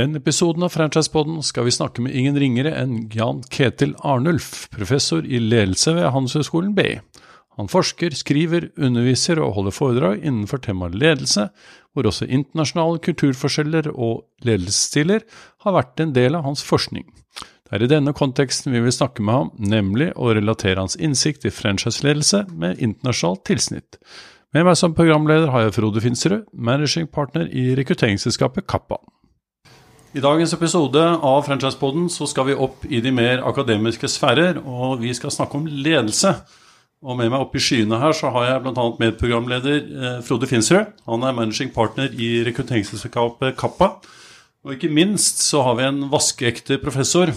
Denne episoden av Franchisepodden skal vi snakke med ingen ringere enn Jan Ketil Arnulf, professor i ledelse ved Handelshøyskolen BI. Han forsker, skriver, underviser og holder foredrag innenfor temaet ledelse, hvor også internasjonale kulturforskjeller og ledelsesstiler har vært en del av hans forskning. Det er i denne konteksten vi vil snakke med ham, nemlig å relatere hans innsikt i franchiseledelse med internasjonalt tilsnitt. Med meg som programleder har jeg Frode Finserud, managing partner i rekrutteringsselskapet Kappa. I dagens episode av Franchisepoden så skal vi opp i de mer akademiske sfærer, og vi skal snakke om ledelse. Og med meg oppe i skyene her så har jeg bl.a. medprogramleder eh, Frode Finsrud. Han er managing partner i rekrutteringsselskapet Kappa. Og ikke minst så har vi en vaskeekte professor.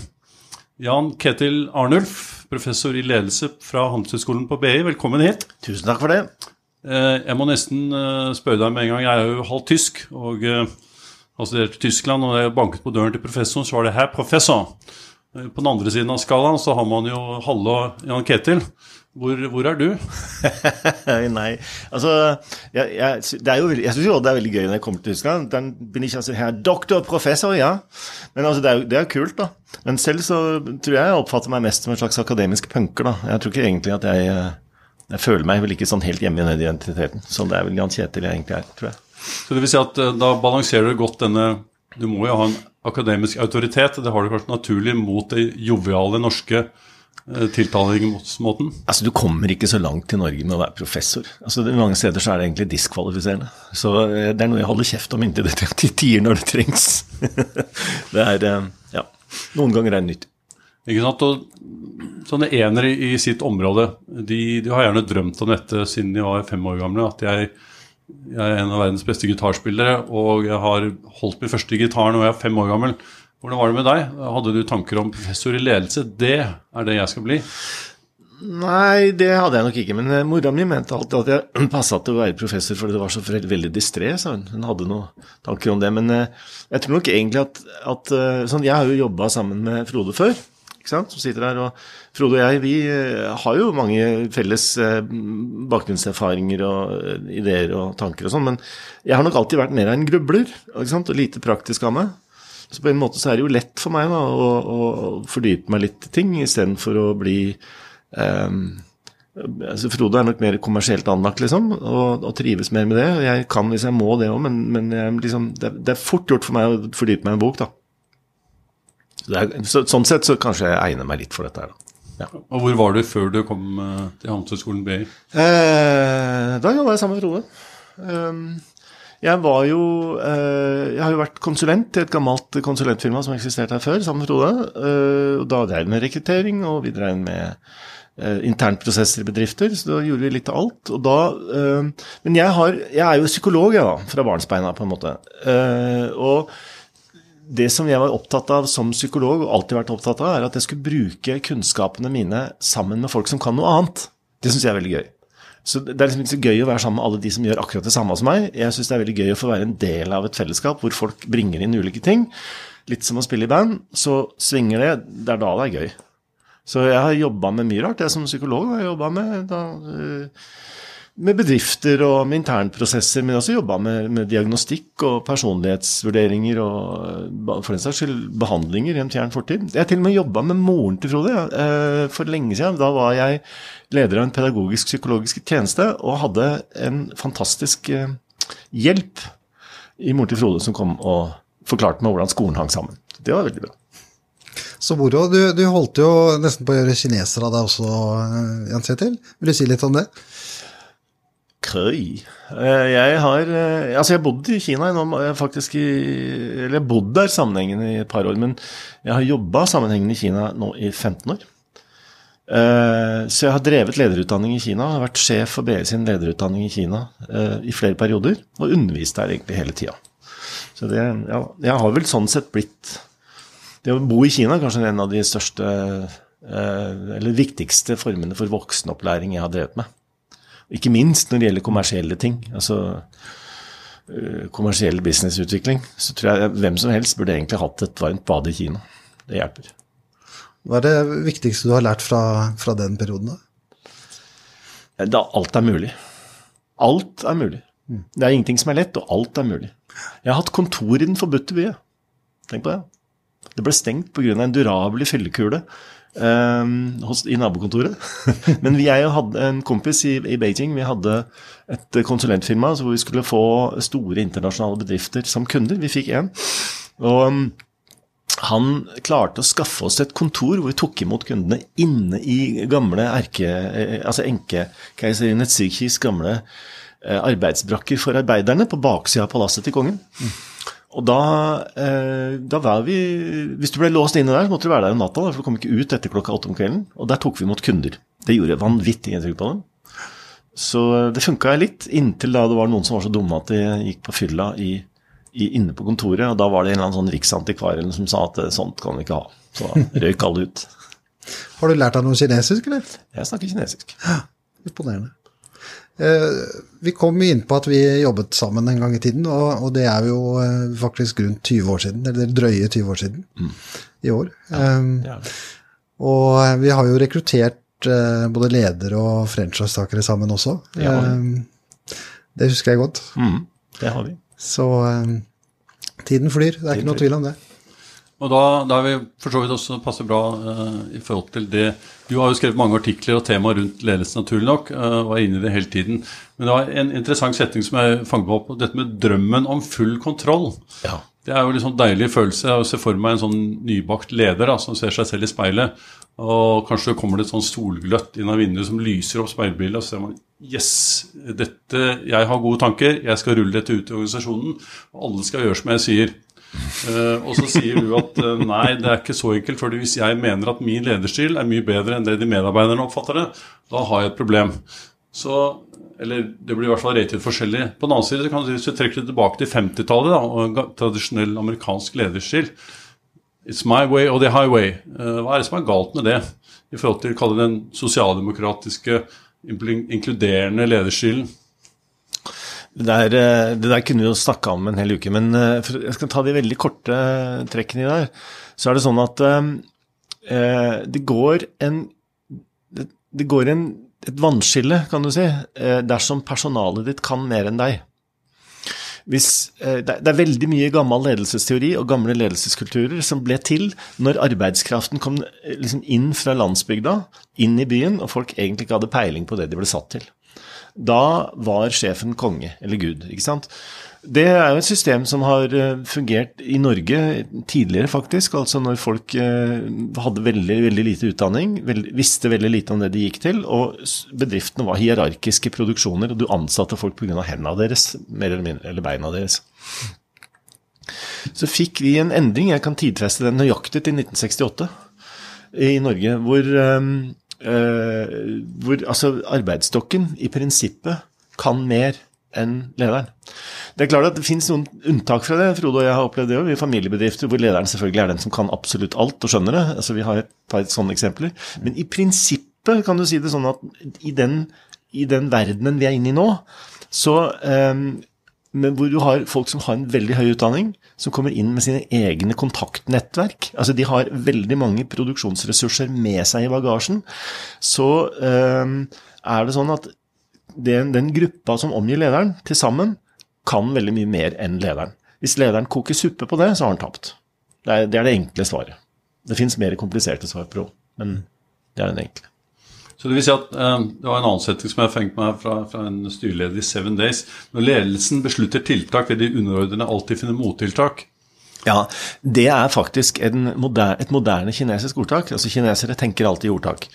Jan Ketil Arnulf, professor i ledelse fra Handelshøyskolen på BI. Velkommen hit. Tusen takk for det. Eh, jeg må nesten eh, spørre deg med en gang. Jeg er jo halvt tysk. og... Eh, altså er til Tyskland, og jeg banket på døren til professoren, så var det 'Herr professor'. På den andre siden av skalaen så har man jo Halle og Jan Ketil. Hvor, hvor er du? Nei, altså jeg, jeg, jo, jeg syns jo det er veldig gøy når jeg kommer til Tyskland. Den begynner ikke å si her doktor, professor, ja. Men altså, det er jo det er kult, da. Men selv så tror jeg jeg oppfatter meg mest som en slags akademisk punker, da. Jeg tror ikke egentlig at jeg Jeg føler meg vel ikke sånn helt hjemme i den identiteten. Så det er vel Jan Kjetil jeg egentlig er, tror jeg. Så det vil si at eh, da balanserer du godt denne Du må jo ha en akademisk autoritet. Det har du kanskje naturlig mot det joviale norske tiltalingsmåten? Altså, Du kommer ikke så langt til Norge med å være professor. Altså, Mange steder så er det egentlig diskvalifiserende. Så eh, det er noe jeg holder kjeft om inntil det til tider når det trengs. det er Ja. Noen ganger er det nyttig. Ikke sant? Og sånne enere i sitt område, de, de har gjerne drømt om dette siden de var fem år gamle. at jeg jeg er en av verdens beste gitarspillere, og jeg har holdt min første gitar når jeg er fem år gammel. Hvordan var det med deg? Hadde du tanker om professor i ledelse? Det er det jeg skal bli? Nei, det hadde jeg nok ikke. Men eh, mora mi mente alltid at jeg passa til å være professor fordi det var så veldig distré, sa hun. Hun hadde noen tanker om det. Men eh, jeg tror nok egentlig at, at eh, sånn, Jeg har jo jobba sammen med Frode før som sitter der. Og Frode og jeg vi eh, har jo mange felles eh, bakgrunnserfaringer og eh, ideer og tanker og sånn, men jeg har nok alltid vært mer en grubler og lite praktisk av meg. Så på en måte så er det jo lett for meg da, å, å fordype meg litt i ting istedenfor å bli um, altså Frode er nok mer kommersielt anlagt, liksom, og, og, trives mer med det. Jeg kan hvis jeg må det òg, men, men liksom, det, det, er fort gjort for meg å fordype meg i en bok, da. Så er, så, sånn sett så kanskje jeg egner meg litt for dette her. Ja. Og Hvor var du før du kom uh, til Handelshøyskolen BI? Eh, da jobba jeg sammen med Frode. Um, jeg var jo uh, Jeg har jo vært konsulent i et gammelt konsulentfirma som eksisterte her før, sammen med Frode. Uh, og da drev vi med rekruttering, og vi drev med uh, internprosesser i bedrifter. Så da gjorde vi litt av alt. Og da, men jeg, har, jeg, er jo psykolog, jeg, da, fra barnsbeina, på en måte. og det som jeg var opptatt av som psykolog, og alltid vært opptatt av, er at jeg skulle bruke kunnskapene mine sammen med folk som kan noe annet. Det syns jeg er veldig gøy. Så Det er liksom ikke så gøy å være sammen med alle de som gjør akkurat det samme som meg. Jeg syns det er veldig gøy å få være en del av et fellesskap hvor folk bringer inn ulike ting. Litt som å spille i band. Så svinger det. Det er da det er gøy. Så jeg har jobba med mye rart, jeg som psykolog. har jobba med da, øh, med bedrifter og med internprosesser, men også jobba med, med, diagnostikk og personlighetsvurderinger og for den saks skyld behandlinger i en fjern fortid. Jeg har til og med jobba med moren til Frode ja, eh, for lenge siden. Da var jeg leder av en pedagogisk-psykologisk tjeneste og hadde en fantastisk eh, hjelp i moren til Frode som kom og forklarte meg hvordan skolen hang sammen. Det var veldig bra. Så moro. Du, du, holdt jo nesten på å gjøre kineser av deg også, eh, Jens Kjetil. Vil du si litt om det? Høy. Eh, Jeg har eh, Altså, jeg bodde i Kina nå, eh, faktisk i Eller jeg bodde der sammenhengende i et par år, men jeg har jobba sammenhengende i Kina nå i 15 år. Så jeg har drevet lederutdanning i Kina, har vært sjef for BI sin lederutdanning i Kina i flere perioder, og undervist der egentlig hele tida. Så det, ja, jeg har vel sånn sett blitt Det å bo i Kina er kanskje en av de største eller viktigste formene for voksenopplæring jeg har drevet med. Ikke minst når det gjelder kommersielle ting. Altså øh, kommersiell businessutvikling. Så tror jeg hvem som helst burde egentlig hatt et varmt bad i Kina. Det hjelper. Hva er det viktigste du har lært fra, fra den perioden? da? Da alt er mulig. Alt er mulig. Det er ingenting som er lett, og alt er mulig. Jeg har hatt kontor i den forbudte by. Tenk på det. Det ble stengt pga. en durabelig fyllekule eh, hos, i nabokontoret. Men jeg hadde en kompis i, i Beijing. Vi hadde et konsulentfirma hvor vi skulle få store internasjonale bedrifter som kunder. Vi fikk én. Og um, han klarte å skaffe oss et kontor hvor vi tok imot kundene inne i gamle erke... eh, Altså enkekeiserinne Tsikis gamle eh, arbeidsbrakker for arbeiderne på baksida av palasset til kongen. Og da, eh, da var vi Hvis du ble låst inne der, så måtte du være der om natta, for du kom ikke ut etter klokka åtte om kvelden. Og der tok vi imot kunder. Det gjorde vanvittig inntrykk på dem. Så eh, det funka litt, inntil da det var noen som var så dumme at de gikk på fylla i, i, inne på kontoret. Og da var det en eller annen sånn riksantikvar som sa at eh, sånt kan vi ikke ha. Så da røyk alle ut. Har du lært deg noe kinesisk, eller? Jeg snakker kinesisk. Imponerende. Eh, vi kom inn på at vi jobbet sammen en gang i tiden, og, det er jo eh, faktisk rundt 20 år siden, eller drøye 20 år siden i år. Eh, Ja. og eh, vi har jo rekruttert både ledere og franchisetakere sammen også. Ja. Eh, det husker jeg godt. Mm, det har vi. Så eh, tiden flyr, det er ikke noe tvil om det. Og da, da er vi for så vidt også passer bra uh, i forhold til det Du har jo skrevet mange artikler og tema rundt ledelse, naturlig nok, uh, og er inne i det hele tiden. Men det var en interessant setning som jeg fanget opp, dette med drømmen om full kontroll. Ja. Det er jo en sånn deilig følelse å se for meg en sånn nybakt leder da, som ser seg selv i speilet. Og kanskje kommer det et sånn solgløtt inn av vinduet som lyser opp speilbildet, og så ser man Yes, dette, jeg har gode tanker, jeg skal rulle dette ut i organisasjonen, og alle skal gjøre som jeg sier. Eh, og så sier du at uh, nei, det er ikke så enkelt, for hvis jeg mener at min lederstil er mye bedre enn det de medarbeiderne oppfatter det, da har jeg et problem. Så, eller det blir i hvert fall ratet forskjellig. På den annen side kan du hvis du trekker det tilbake til 50-tallet og en tradisjonell amerikansk lederstil. It's my way or the highway. Uh, hva er det som er galt med det i forhold til kalle den sosialdemokratiske, inkluderende lederstilen? Det der, eh, det der kunne vi jo snakka om en hel uke, men eh, jeg skal ta de veldig korte eh, trekkene i der. Så er det sånn at eh, det går en det, det går en, et vannskille, kan du si, dersom personalet ditt kan mer enn deg. Hvis, det, er veldig mye gammel ledelsesteori og gamle ledelseskulturer som ble til når arbeidskraften kom liksom inn fra landsbygda, inn i byen, og folk egentlig ikke hadde peiling på det de ble satt til. Da var sjefen konge, eller gud, ikke sant. Det er jo et system som har eh, fungert i Norge tidligere, faktisk. Altså når folk eh, hadde veldig, veldig lite utdanning, visste veldig lite om det de gikk til, og bedriftene var hierarkiske produksjoner, og du ansatte folk pga. hendene deres, mer eller mindre, eller beina deres. Så fikk vi en endring, jeg kan tidfeste den nøyaktig til 1968 i Norge, hvor, øh, hvor altså arbeidsstokken i prinsippet kan mer enn lederen. Det er klart at det finnes noen unntak fra det. Frode og jeg har opplevd det òg. Har familiebedrifter hvor lederen selvfølgelig er den som kan absolutt alt og skjønner det. Altså Vi har et par sånne eksempler. Men i prinsippet kan du si det sånn at i den, i den verdenen vi er inne i nå, så øhm, men hvor du har folk som har en veldig høy utdanning, som kommer inn med sine egne kontaktnettverk. Altså De har veldig mange produksjonsressurser med seg i bagasjen. Så eh, er det sånn at den, den gruppa som omgir lederen, til sammen kan veldig mye mer enn lederen. Hvis lederen koker suppe på det, så har han tapt. Det er det, er det enkle svaret. Det fins mer kompliserte svar på ro, men det er den enkle. Så det vil si at eh, det var en annen setning som jeg fengt meg fra, fra en styreleder i Seven Days. Når ledelsen beslutter tiltak, vil de underordnede alltid finne mottiltak. Ja, det er faktisk moderne, et moderne kinesisk ordtak. Altså Kinesere tenker alltid i ordtak.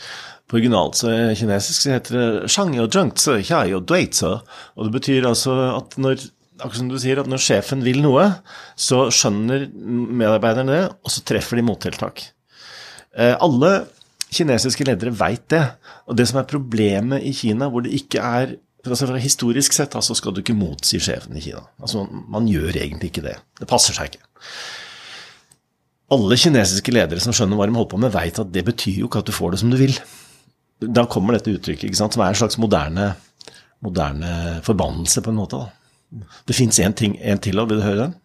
På originalt så kinesisk så heter det shang yo zhengzi, hia yo duizi. Og det betyr altså at når akkurat som du sier, at når sjefen vil noe, så skjønner medarbeiderne det, og så treffer de mottiltak. Eh, alle kinesiske ledere veit det. Og det som er problemet i Kina, hvor det ikke er altså Historisk sett altså skal du ikke motsi sjefen i Kina. Altså Man gjør egentlig ikke det. Det passer seg ikke. Alle kinesiske ledere som skjønner hva de holder på med, veit at det betyr jo ikke at du får det som du vil. Da kommer dette uttrykket, ikke sant, som er en slags moderne, moderne forbannelse, på en måte. da. Det fins én ting, en til, vil du høre den?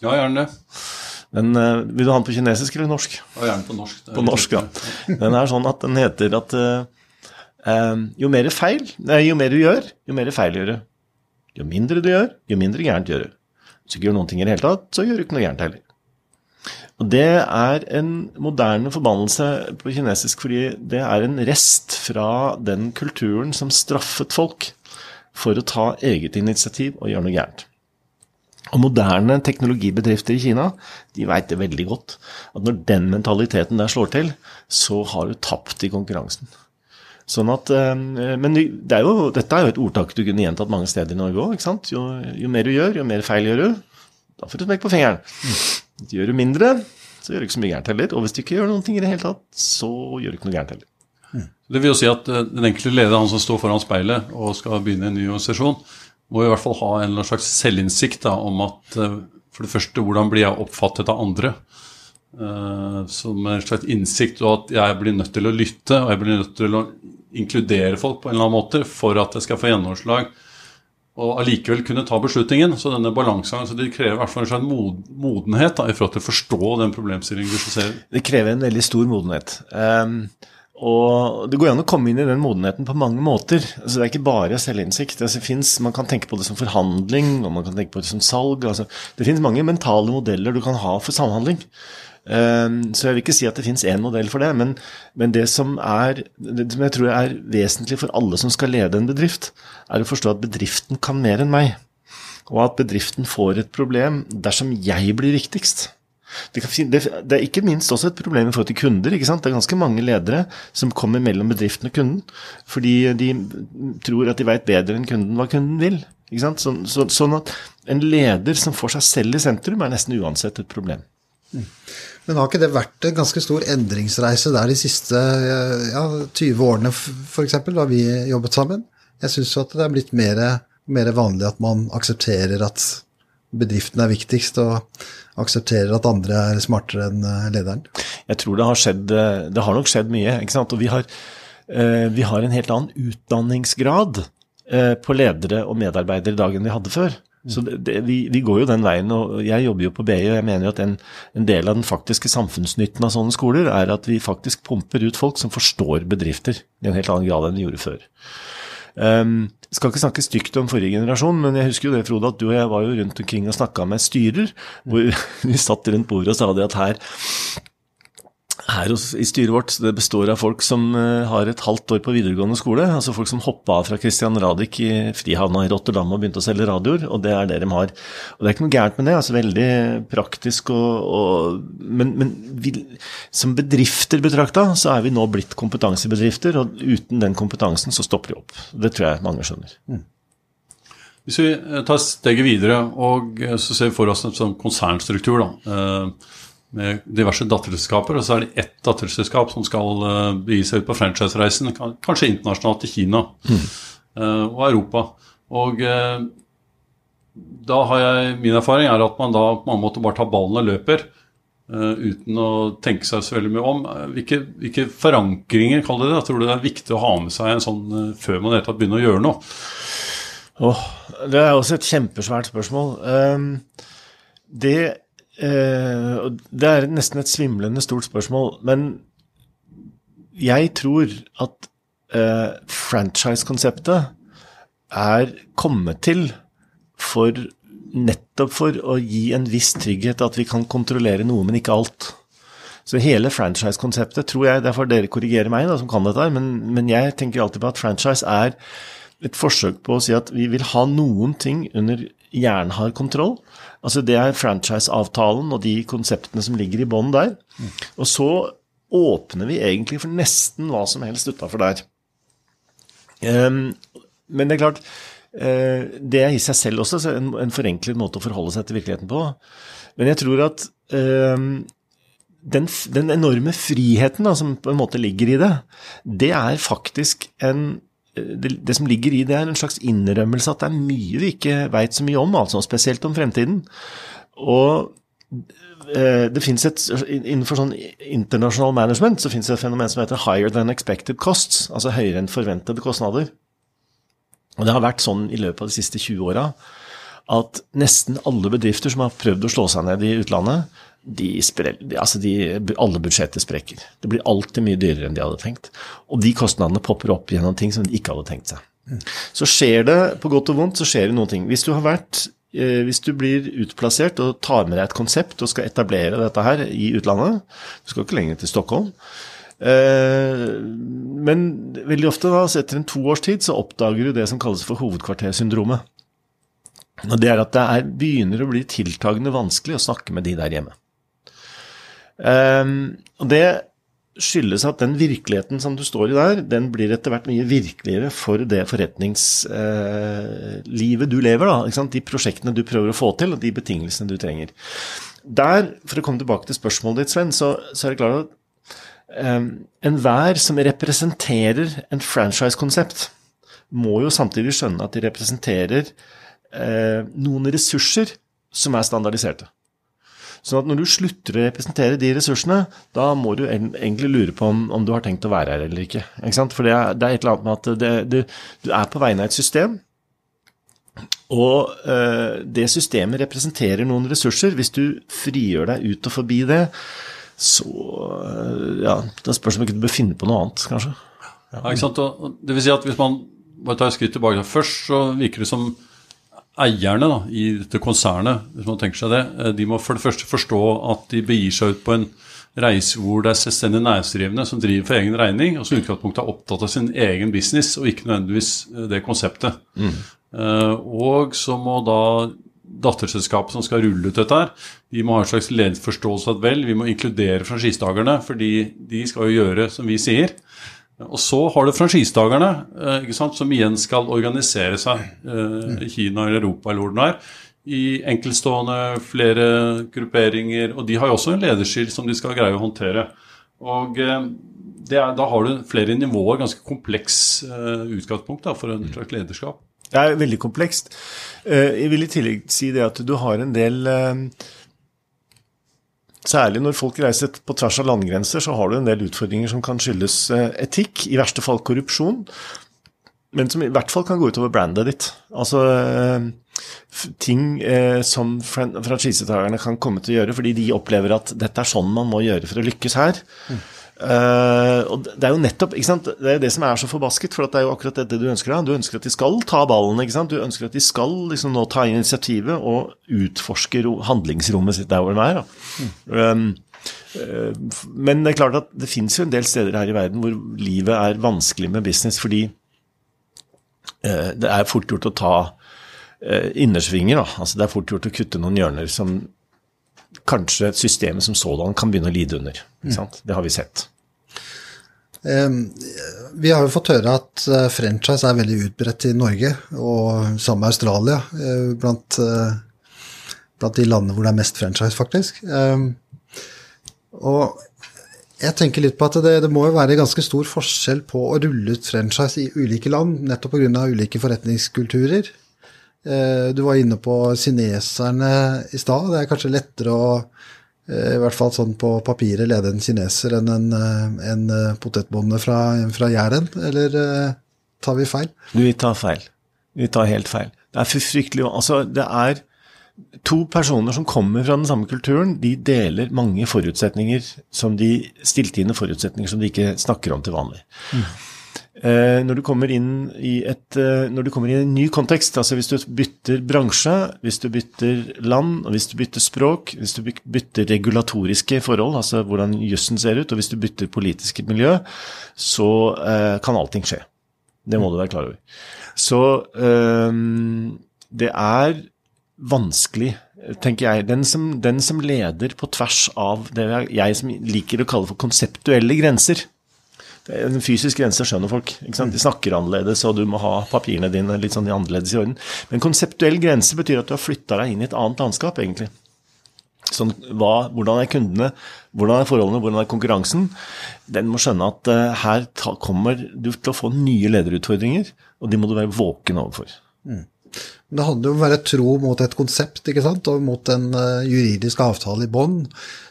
Ja, gjerne det. Men uh, Vil du ha den på kinesisk eller norsk? Og gjerne på norsk. På norsk, ja. Den er sånn at den heter at uh, jo mer feil, nei, jo mer du gjør, jo mer feil gjør du. Jo mindre du gjør, jo mindre gærent gjør du. Hvis du ikke gjør noen ting i det hele tatt, så gjør du ikke noe gærent heller. Og Det er en moderne forbannelse på kinesisk, fordi det er en rest fra den kulturen som straffet folk for å ta eget initiativ og gjøre noe gærent. Og Moderne teknologibedrifter i Kina de veit det veldig godt. At når den mentaliteten der slår til, så har du tapt i konkurransen. Sånn at, eh, men det er jo, dette er jo et ordtak du kunne gjentatt mange steder i Norge òg. Jo, jo mer du gjør, jo mer feil gjør du. Da får du smekk på fingeren. Gjør du mindre, så gjør du ikke så mye gærent heller. Og hvis du ikke gjør noen ting i det hele tatt, så gjør du ikke noe gærent heller. Det vil jo si at eh, den enkelte leder, han som står foran speilet og skal begynne en ny organisasjon, må i hvert fall ha en slags selvinnsikt da, om at eh, for det første, hvordan blir jeg oppfattet av andre? Uh, som en slags innsikt, og at jeg blir nødt til å lytte, og jeg blir nødt til å inkludere folk på en eller annen måte for at jeg skal få gjennomslag og allikevel kunne ta beslutningen. Så denne balansen, så det krever i hvert fall en slags modenhet da, i forhold til å forstå den problemstillingen du ser. Det krever en veldig stor modenhet. Um, og Det går an å komme inn i den modenheten på mange måter. Altså, det er ikke bare selvinnsikt. Altså, finnes, man kan tenke på det som forhandling, og man kan tenke på det som salg. Altså, det finnes mange mentale modeller du kan ha for samhandling. Ehm, så jeg vil ikke si at det fins én modell for det, men, men det, som er, det som jeg tror er vesentlig for alle som skal lede en bedrift, er å forstå at bedriften kan mer enn meg. Og at bedriften får et problem dersom jeg blir viktigst. Det, kan, det, er ikke minst også et problem i forhold til kunder. ikke sant? Det er ganske mange ledere som kommer mellom bedriften og kunden, fordi de tror at de veit bedre enn kunden hva kunden vil. ikke sant? Så, så, sånn at en leder som får seg selv i sentrum, er nesten uansett et problem. Mm. Men har ikke det vært en ganske stor endringsreise der de siste ja, 20 årene f.eks., da vi jobbet sammen? Jeg syns at det er blitt mer, mer, vanlig at man aksepterer at bedriften er viktigst, og aksepterer at andre er smartere enn eh, lederen. Jeg tror det har skjedd eh, Det har nok skjedd mye. ikke sant? Og vi har, eh, vi har en helt annen utdanningsgrad på ledere og medarbeidere i dag enn vi hadde før. Så det, det, vi, vi, går jo den veien, og jeg jobber jo på BI, og jeg mener jo at en, en, del av den faktiske samfunnsnytten av sånne skoler er at vi faktisk pumper ut folk som forstår bedrifter i en helt annen grad enn de gjorde før. Um, skal ikke snakke stygt om forrige generasjon, men jeg husker jo det, Frode, at du og jeg var jo rundt omkring og snakka med styrer, hvor vi satt rundt bordet og sa det at her her i styret vårt det består av folk som eh, har et halvt år på videregående skole. altså Folk som hoppa av fra Christian Radich i Frihavna i Rotterdam og begynte å selge radioer. og Det er det de har. Og Det er ikke noe gærent med det. altså Veldig praktisk. Og, og, men, men vi, som bedrifter betrakta, så er vi nå blitt kompetansebedrifter. Og uten den kompetansen så stopper de opp. Det tror jeg mange skjønner. Mm. Hvis vi eh, tar steget videre og eh, så ser vi for oss en sånn konsernstruktur. da, med diverse datterselskaper, og så er det ett datterselskap som skal uh, begi seg ut på franchisereisen, kanskje internasjonalt til Kina mm. uh, og Europa. Og uh, da har jeg Min erfaring er at man da på mange måter bare tar ballen og løper. uten å tenke seg så veldig mye om. Hvilke, hvilke forankringer kaller det det? Tror du det er viktig å ha med seg en sånn før man helt begynner å gjøre noe? Oh, det er også et kjempesvært spørsmål. Um, det Eh, det er nesten et svimlende stort spørsmål, men jeg tror at eh, franchise-konseptet er kommet til for nettopp for å gi en viss trygghet at vi kan kontrollere noe, men ikke alt. Så hele franchise-konseptet tror jeg, derfor dere korrigerer meg, da, som kan dette, men, men jeg tenker alltid på at franchise er et forsøk på å si at vi vil ha noen ting under gjerne har kontroll. Altså Det er franchise-avtalen og de konseptene som ligger i bånn der. Og så åpner vi egentlig for nesten hva som helst utafor der. Um, men det er klart, uh, det er i seg selv også en, en, forenklet måte å forholde seg til virkeligheten på. Men jeg tror at um, den, den, enorme friheten da, som på en måte ligger i det, det er faktisk en det, det, som ligger i det, er en slags innrømmelse at det er mye vi ikke veit så mye om, altså spesielt om fremtiden. Og eh, det finnes et, Innenfor sånn internasjonal management så finnes det et fenomen som heter 'higher than expected costs', altså høyere enn forventede kostnader. Og Det har vært sånn i løpet av de siste 20 åra at nesten alle bedrifter som har prøvd å slå seg ned i utlandet, de altså de, alle budsjetter sprekker. Det blir alltid mye dyrere enn de hadde tenkt. Og de kostnadene popper opp gjennom ting som de ikke hadde tenkt seg. Så skjer det, på godt og vondt, så skjer det noen ting. Hvis du har vært eh, hvis du blir utplassert og tar med deg et konsept og skal etablere dette her i utlandet Du skal ikke lenger til Stockholm. Eh, men veldig ofte, da, etter en to års tid, så oppdager du det som kalles for hovedkvartersyndromet. Og Det er at det er, begynner å bli tiltagende vanskelig å snakke med de der hjemme. Um, og det skyldes at den virkeligheten som du står i der, den blir etter hvert mye virkeligere for det forretningslivet uh, du lever. Da, de prosjektene du prøver å få til, og de betingelsene du trenger. Der, for å komme tilbake til spørsmålet ditt, Sven, så, så er det klart at um, enhver som representerer en franchise-konsept, må jo samtidig skjønne at de representerer uh, noen ressurser som er standardiserte. Sånn at når du slutter å representere de ressursene, da må du egentlig lure på om, om du har tenkt å være her eller ikke. ikke For det er, det er, et eller annet med at det, det, du er på vegne av et system. Og øh, det systemet representerer noen ressurser. Hvis du frigjør deg ut og forbi det, så øh, ja, Da spørs det om ikke du bør finne på noe annet, kanskje. Ja, ikke sant? Og det vil si at hvis man bare tar et skritt tilbake Først så virker det som eierne da, i dette konsernet, hvis man tenker seg det, eh, de må for det første forstå at de begir seg ut på en reise hvor det er selvstendig næringsdrivende som driver for egen regning, og som i utgangspunktet er opptatt av sin egen business, og ikke nødvendigvis eh, det konseptet. Mm. Uh, og så må da datterselskapet som skal rulle ut dette, her, de må ha en slags lederforståelse at vel, vi må inkludere franchisetakerne, fordi de skal jo gjøre som vi sier. Og så har du franchisetakerne, eh, som igjen skal organisere seg eh, i Kina eller Europa eller hvor den er, i enkeltstående, flere grupperinger. Og de har jo også en lederskyld som de skal greie å håndtere. Og eh, er, da har du flere nivåer, ganske kompleks utgangspunkt da, for en slags lederskap. Det er veldig komplekst. Jeg vil i tillegg si det at du har en del Særlig når folk reiser på tvers av landegrenser, så har du en del utfordringer som kan skyldes eh, etikk, i verste fall korrupsjon, men som i hvert fall kan gå utover brandet ditt. Altså eh, ting eh, som franchisetakerne kan komme til å gjøre fordi de opplever at dette er sånn man må gjøre for å lykkes her. Mm. Uh, og Det er jo nettopp ikke sant? Det er jo det som er så forbasket, for det er jo akkurat det du ønsker deg. Du ønsker at de skal ta ballen. ikke sant? Du ønsker at de skal liksom nå ta initiativet og utforske handlingsrommet sitt der hvor de er. Mm. Um, uh, men det er klart at det fins jo en del steder her i verden hvor livet er vanskelig med business fordi uh, det er fort gjort å ta innersvinger. Da. Altså Det er fort gjort å kutte noen hjørner som kanskje systemet som sådan kan begynne å lide under. Mm. Det har vi sett. Vi har jo fått høre at eh, franchise er veldig utbredt i Norge, og sammen med Australia, eh, blant, eh, blant, de landene hvor det er mest franchise, faktisk. Og jeg tenker litt på at det, det må jo være ganske stor forskjell på å rulle ut franchise i ulike land, nettopp pga. ulike forretningskulturer. Eh, du var inne på kineserne i stad. Det er kanskje lettere å eh, i hvert fall sånn på papiret lede en kineser enn en, eh, en potetbonde fra, fra Jæren, eller tar vi feil? Vi tar feil. Vi tar helt feil. Det er fryktelig Altså, det er to personer som kommer fra den samme kulturen, de deler mange forutsetninger som de stiltiende forutsetninger som de ikke snakker om til vanlig. Mm. Eh, når du kommer inn i et, eh, når du kommer i en ny kontekst, altså hvis du bytter bransje, hvis du bytter land, og hvis du bytter språk, hvis du bytter regulatoriske forhold, altså hvordan jussen ser ut, og hvis du bytter politiske miljø, så eh, kan allting skje. Det må du være klar over. Så det er vanskelig, tenker jeg. Den som, den som leder på tvers av det jeg som liker å kalle for konseptuelle grenser. En fysisk grense skjønner folk. De snakker annerledes, og du må ha papirene dine litt sånn annerledes i orden. Men konseptuell grense betyr at du har flytta deg inn i et annet landskap, egentlig. Sånn, hva, hvordan er kundene, hvordan er forholdene, hvordan er konkurransen? Den må skjønne at uh, her ta, kommer du til å få nye lederutfordringer, og de må du være våken overfor. Mm. Det handler jo om å være tro mot et konsept ikke sant? og mot en uh, juridisk avtale i bånn.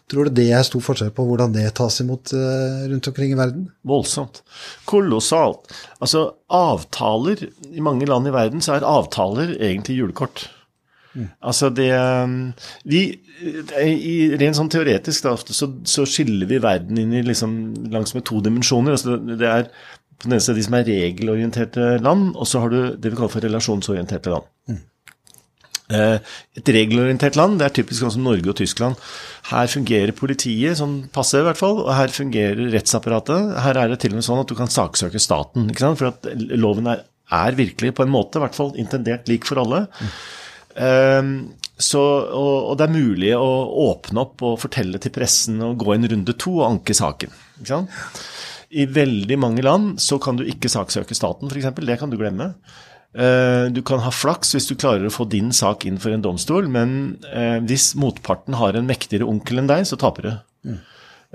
Tror du det er stor forskjell på hvordan det tas imot uh, rundt omkring i verden? Voldsomt. Kolossalt. Altså, avtaler I mange land i verden så er avtaler egentlig julekort. Mm. Altså det vi, i, Rent sånn teoretisk da, så, så, skiller vi verden inn i liksom langs med to dimensjoner. Altså det, det er på den ene siden de som er regelorienterte land, og så har du det vi kaller for relasjonsorienterte land. Mm. Et regelorientert land, det er typisk sånn som Norge og Tyskland. Her fungerer politiet sånn passe, i hvert fall, og her fungerer rettsapparatet. Her er det til og med sånn at du kan saksøke staten, for at loven er, er virkelig, på en måte, i hvert fall intendert lik for alle. Mm. Um, så, og, og, det er mulig å åpne opp og fortelle til pressen og gå en runde to og anke saken. Ikke sant? I veldig mange land så kan du ikke saksøke staten, f.eks. Det kan du glemme. Eh, du kan ha flaks hvis du klarer å få din sak inn for en domstol, men eh, hvis motparten har en mektigere onkel enn deg, så taper du. Mm.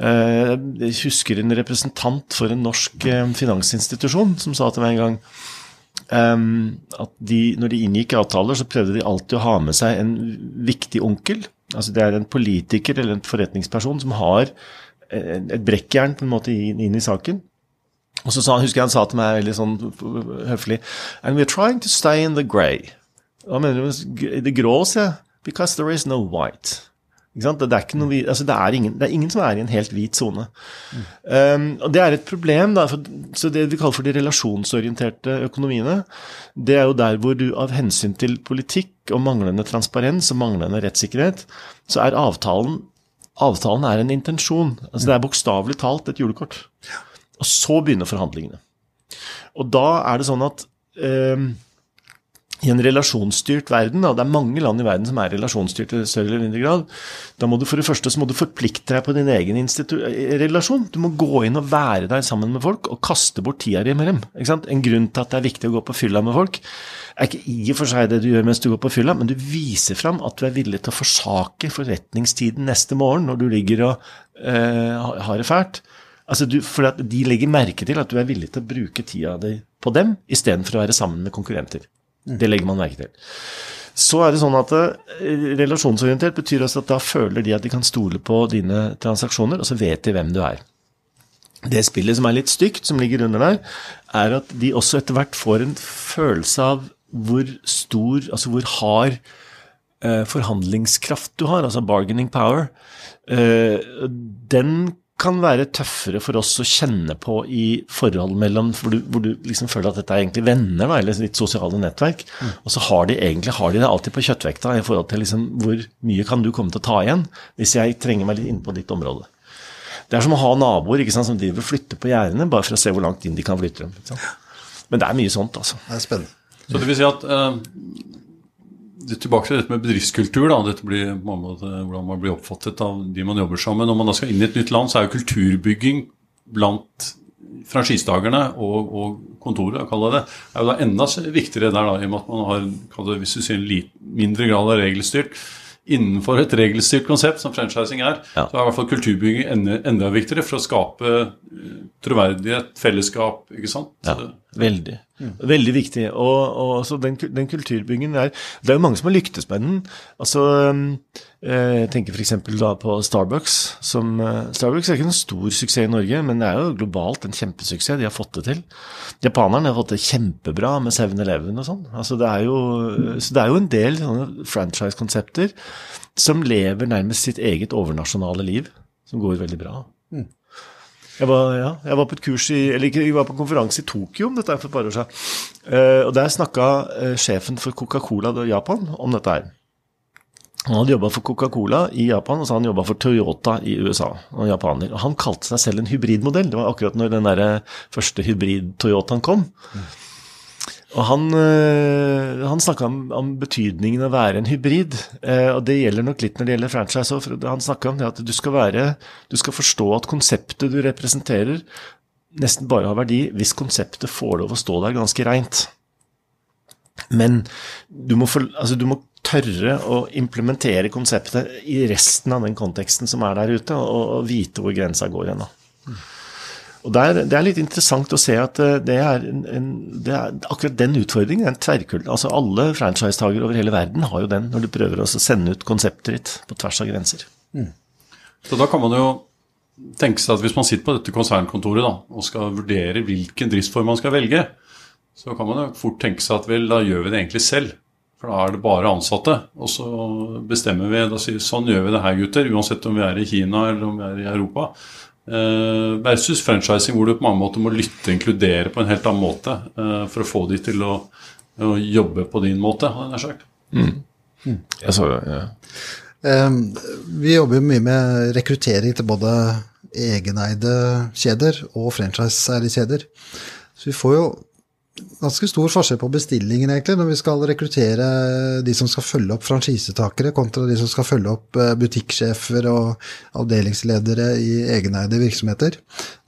Jeg husker en representant for en norsk finansinstitusjon som sa til meg en gang at de, når de inngikk avtaler, så prøvde de alltid å ha med seg en viktig onkel. Altså Det er en politiker eller en forretningsperson som har et brekkjern på en måte inn i saken. Og så sa, husker jeg han sa til meg veldig sånn høflig And we're trying to stay in the grey. Hva mener du? Det grå, sier jeg. Because there is no white. Det er, noe, altså det, er ingen, det, er ingen, som er i en helt hvit sone. Mm. Um, og Det er et problem. Da, for, så Det vi kaller for de relasjonsorienterte økonomiene, det er jo der hvor du av hensyn til politikk og manglende transparens og manglende rettssikkerhet, så er avtalen Avtalen er en intensjon. altså Det er bokstavelig talt et julekort. Og så begynner forhandlingene. Og da er det sånn at eh, i en relasjonsstyrt verden, og det er mange land i verden som er relasjonsstyrte i større eller mindre grad, da må du for det første så må du forplikte deg på din egen relasjon. Du må gå inn og være der sammen med folk og kaste bort tida di med dem. En grunn til at det er viktig å gå på fylla med folk, er ikke i og for seg det du gjør mens du går på fylla, men du viser fram at du er villig til å forsake forretningstiden neste morgen når du ligger og øh, har det fælt. Altså du, for at De legger merke til at du er villig til å bruke tida di på dem istedenfor å være sammen med konkurrenter. Mm. Det legger man merke til. Så er det sånn at uh, Relasjonsorientert betyr også at da føler de at de kan stole på dine transaksjoner, og så vet de hvem du er. Det spillet som er litt stygt, som ligger under der, er at de også etter hvert får en følelse av hvor stor, altså hvor hard eh, forhandlingskraft du har, altså bargaining power, eh, den kan være tøffere for oss å kjenne på i forhold mellom hvor du, hvor du liksom føler at dette er egentlig venner, da, eller litt sosiale nettverk. Mm. Og så har de egentlig har de det alltid på kjøttvekta i forhold til liksom hvor mye kan du komme til å ta igjen hvis jeg trenger meg litt inn på ditt område. Det er som å ha naboer ikke sant, som driver og flytter på gjerdene bare for å se hvor langt inn de kan flytte dem. Men det er mye sånt, altså. Det er spennende. Så det vil si at uh, Tilbake til dette med bedriftskultur. da, dette blir, måte, Hvordan man blir oppfattet av de man jobber sammen. Når man da skal inn i et nytt land, så er jo kulturbygging blant franchisetakerne og, og kontoret det, er jo da enda viktigere der, da, i og med at man har hvis du sier, en mindre grad av regelstyrt innenfor et regelstyrt konsept, som franchising er, ja. så er i hvert fall kulturbygging enda, enda, viktigere for å skape eh, troverdighet, fellesskap. ikke sant? Ja, veldig. Mm. Veldig viktig. Og, og den, den, kulturbyggingen er Det er jo mange som har lyktes med den. Altså, Jeg tenker f.eks. da på Starbucks. Som, eh, Starbucks er ikke noen stor suksess i Norge, men det er jo globalt en kjempesuksess. De har fått det til. Japanerne har fått det kjempebra med 7-Eleven og sånn. Altså, det jo, så det er jo en del sånne franchise-konsepter som lever nærmest sitt eget overnasjonale liv, som går veldig bra. Mm. Jeg var, ja, jeg var, på et kurs i, eller jeg var på en konferanse i Tokyo om dette for et par år siden. Uh, og Der snakka sjefen for Coca-Cola Japan om dette her. Han hadde jobba for Coca-Cola i Japan, og så han jobba for Toyota i USA. og japaner. Og Han kalte seg selv en hybridmodell. Det var akkurat når den der første hybrid-Toyotaen kom. Og han, øh, han snakka om, om, betydningen av å være en hybrid. Eh, og det gjelder nok litt når det gjelder franchise òg. Han snakka om det at du skal, være, du skal forstå at konseptet du representerer, nesten bare har verdi hvis konseptet får lov å stå der ganske reint. Men du må, for, altså du må, tørre å implementere konseptet i resten av den konteksten som er der ute, og, vite hvor grensa går hen. Og der, Det er litt interessant å se at eh, det er, en, det er akkurat den utfordringen. Den tverrkult. Altså Alle franchisetagere over hele verden har jo den, når du prøver å sende ut konseptet ditt på tvers av grenser. Mm. Så da kan man jo tenke seg at hvis man sitter på dette konsernkontoret da, og skal vurdere hvilken driftsform man skal velge, så kan man jo fort tenke seg at vel, da gjør vi det egentlig selv. For da er det bare ansatte. Og så bestemmer vi da sier sånn gjør vi det her, gutter. Uansett om vi er i Kina eller om vi er i Europa. Eh, versus franchising, hvor du på mange måter må lytte og inkludere på en helt annen måte eh, for å få de til å, å jobbe på din måte, hadde jeg sagt. Mm. Mm. Jeg så det, ja. eh, vi jobber mye med rekruttering til både egeneide kjeder og franchiseeide kjeder. Så vi får jo ganske stor forskjell på bestillingen egentlig, når vi skal rekruttere de som skal følge opp franchisetakere, kontra de som skal følge opp eh, butikksjefer og avdelingsledere i egeneide virksomheter.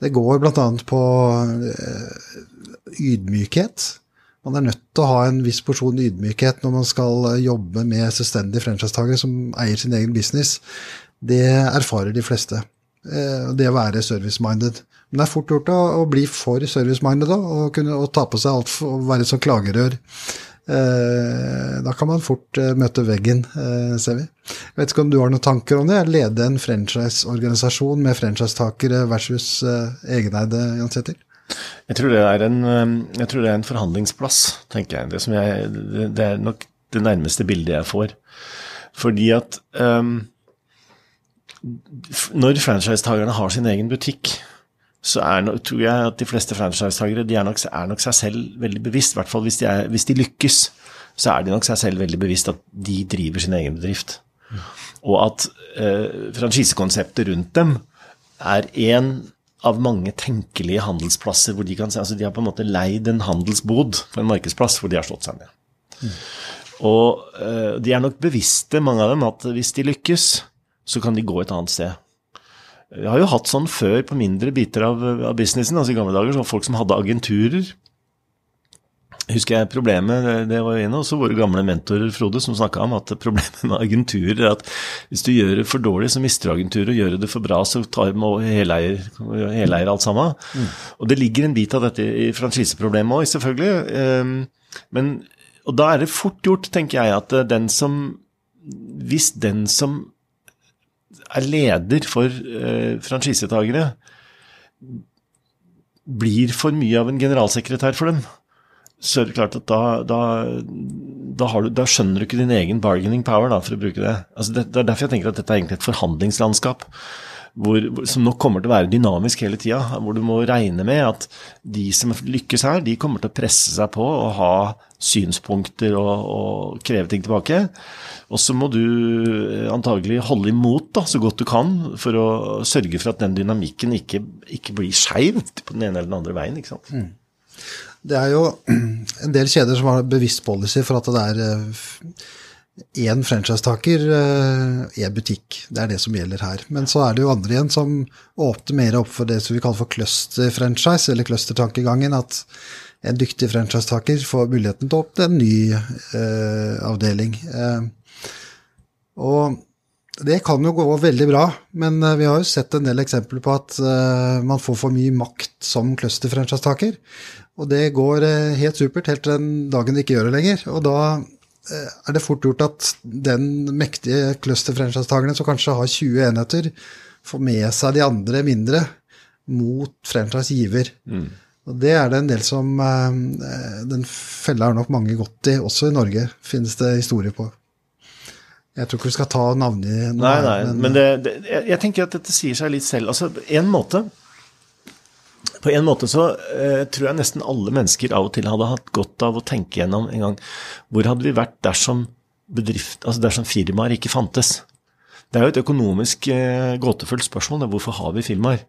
Det går bl.a. på eh, ydmykhet. Man er nødt til å ha en viss porsjon ydmykhet når man skal jobbe med selvstendige franchisetakere som eier sin egen business. Det erfarer de fleste. Eh, det å være service-minded. Men det er fort gjort å, bli for service-minded og, kunne, og ta på seg alt for å være som klagerør. Eh, da kan man fort eh, møte veggen, ser vi. Jeg vet ikke om du har noen tanker om det? Lede en franchise-organisasjon med franchisetakere versus egeneide, Jan Jansæter? Jeg tror, det er en, tror det er en forhandlingsplass, tenker jeg. Det, jeg. det, er nok det nærmeste bildet jeg får. Fordi at um, når franchisetakerne har sin egen butikk, så nok, tror jeg at de fleste franchisetakere er, nok, er nok seg selv veldig bevisst. I hvert fall hvis de, er, hvis de, lykkes, så er de nok seg selv veldig bevisst at de driver sin egen bedrift. Og at eh, franchisekonseptet rundt dem er én av mange tenkelige handelsplasser hvor de kan se altså De har på en måte leid en handelsbod på en markedsplass hvor de har slått seg ned. Mm. Og eh, de er nok bevisste, mange av dem, at hvis de lykkes, så kan de gå et annet sted. Vi har jo hatt sånn før på mindre biter av, av businessen. altså I gamle dager så var folk som hadde agenturer. Husker jeg problemet det var en av også våre gamle mentorer Frode, som snakka om at problemet med agenturer er at hvis du gjør det for dårlig, så mister du agenturet. Og gjør du det for bra, så tar du heleier, heleier alt sammen. Mm. Og det ligger en bit av dette i franchiseproblemet òg, selvfølgelig. Ehm, men, og da er det fort gjort, tenker jeg, at den som Hvis den som er leder for eh, franchisetakere, blir for mye av en generalsekretær for dem, så er det klart at da, da, da, du, da skjønner du ikke din egen bargaining power, for å bruke det. Altså det. det. er derfor jeg tenker at dette er egentlig et forhandlingslandskap hvor, som nok kommer til å være dynamisk hele tida. Hvor du må regne med at de som lykkes her, de kommer til å presse seg på og ha synspunkter og, og kreve ting tilbake. Og så må du eh, antagelig holde imot da, så godt du kan for å sørge for at den dynamikken ikke, ikke blir skeiv på den ene eller den andre veien. ikke sant? Mm. Det er jo en del kjeder som har bevisst policy for at det er eh, én franchisetaker, én eh, butikk. Det er det som gjelder her. Men så er det jo andre igjen som åpner mer opp for det som vi kaller for cluster-franchise, eller cluster-tankegangen. At en dyktig franchisetaker får muligheten til å åpne en ny eh, avdeling. Eh, og det kan jo gå veldig bra, men eh, vi har jo sett en del eksempler på at eh, man får for mye makt som cluster-franchisetaker. Og det går eh, helt supert helt til den dagen det ikke gjør det lenger. Og da er det fort gjort at den mektige cluster-franchisetakerne som kanskje har 20 enheter, får med seg de andre mindre mot franchise-giver. Mm. Og Det er det en del som eh, Den fella har nok mange gått i, også i Norge, finnes det historier på. Jeg tror ikke vi skal ta navnet Nei, nei, men, men det, det, jeg tenker at dette sier seg litt selv. Altså, en måte på en måte så eh, tror jeg nesten alle mennesker av og til hadde hatt godt av å tenke gjennom en gang hvor hadde vi vært dersom, bedrift, altså dersom firmaer ikke fantes? Det er jo et økonomisk eh, gåtefullt spørsmål. Hvorfor har vi firmaer?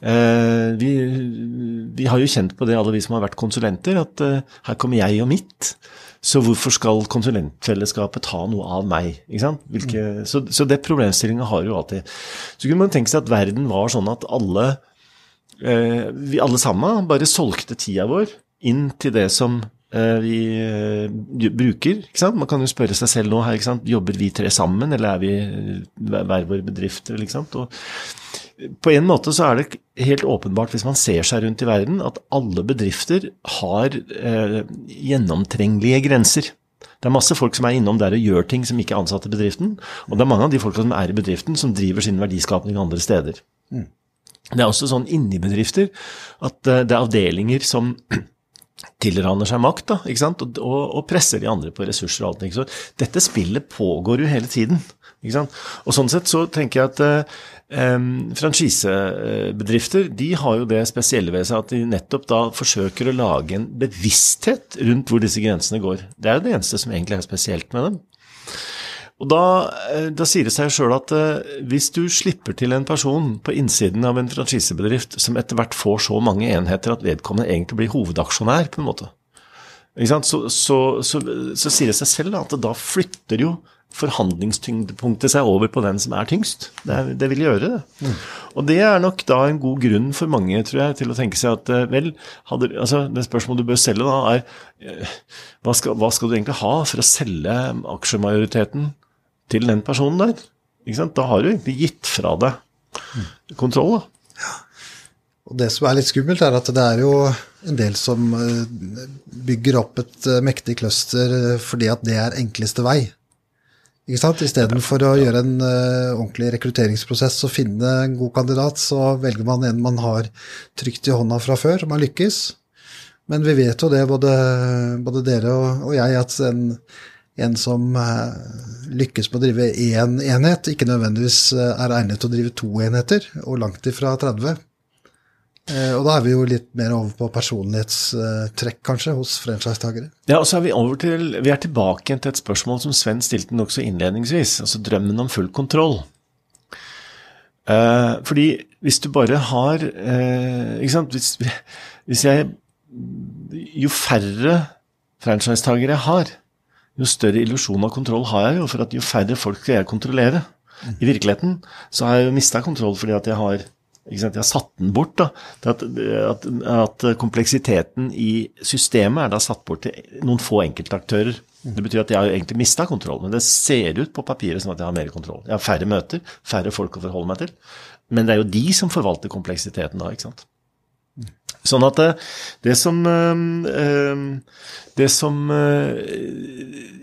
Eh, vi, vi, har jo kjent på det, alle vi som har vært konsulenter, at eh, her kommer jeg og mitt. Så hvorfor skal konsulentfellesskapet ta noe av meg? Hvilke, mm. så, så det problemstillinga har jo alltid. Så kunne man tenke seg at verden var sånn at alle, vi alle sammen bare solgte tida vår inn til det som vi bruker. Ikke sant? Man kan jo spørre seg selv nå her, ikke sant? jobber vi tre sammen, eller er vi hver våre bedrifter? Og på en måte så er det helt åpenbart, hvis man ser seg rundt i verden, at alle bedrifter har eh, gjennomtrengelige grenser. Det er masse folk som er innom der og gjør ting som ikke er ansatt i bedriften. Og det er mange av de folka som er i bedriften, som driver sin verdiskapning andre steder. Mm. Det er også sånn inni bedrifter at det er avdelinger som tilraner seg makt da, ikke sant? Og, og, og, presser de andre på ressurser og alt. Ikke Så dette spillet pågår jo hele tiden. Ikke sant? Og sånn sett så tenker jeg at eh, franchisebedrifter de har jo det spesielle ved seg at de nettopp da forsøker å lage en bevissthet rundt hvor disse grensene går. Det er jo det eneste som egentlig er spesielt med dem. Og da, eh, da, sier det seg sjøl at uh, hvis du slipper til en person på innsiden av en franchisebedrift som etter hvert får så mange enheter at vedkommende egentlig blir hovedaksjonær, på en måte, så, så, så, så, sier det seg selv at da flytter jo forhandlingstyngdepunktet seg over på den som er tyngst. Det, det vil gjøre det. Mm. Og det er nok da en god grunn for mange, tror jeg, til å tenke seg at eh, vel, hadde, altså det spørsmålet du bør selge da, er hva skal, hva skal du egentlig ha for å selge aksjemajoriteten til den personen der. Da har du egentlig gitt fra deg kontroll. da. Ja. Og Det som er litt skummelt, er at det er jo en del som eh, bygger opp et eh, mektig cluster eh, fordi at det er enkleste vei. Ikke sant? Istedenfor å gjøre en ordentlig rekrutteringsprosess og finne en god kandidat, så velger man en man har trygt i hånda fra før, som har lykkes. Men vi vet jo det, både, både dere og, og jeg, at en, en som eh, lykkes med å drive én enhet, ikke nødvendigvis eh, er egnet til å drive to enheter, og langt ifra 30. Eh, og da er vi jo litt mer over på personlighetstrekk, kanskje, hos franchisetakere. Ja, og så er vi over til, vi er tilbake til et spørsmål som Sven stilte nokså innledningsvis, altså drømmen om full kontroll. fordi hvis du bare har Ikke sant, hvis, hvis jeg Jo færre franchisetakere jeg har, jo større illusjon av kontroll har jeg jo, for at jo færre folk skal jeg kontrollere. I virkeligheten så har jeg jo mista kontroll fordi at jeg har, jeg har satt den bort. da, at, at, at, kompleksiteten i systemet er da satt bort til noen få enkeltaktører. Det betyr at jeg har egentlig mista kontroll, men det ser ut på papiret som at jeg har mer kontroll. Jeg har færre møter, færre folk å forholde meg til. Men det er jo de som forvalter kompleksiteten da, ikke sant. Sånn at det, det som øh, Det som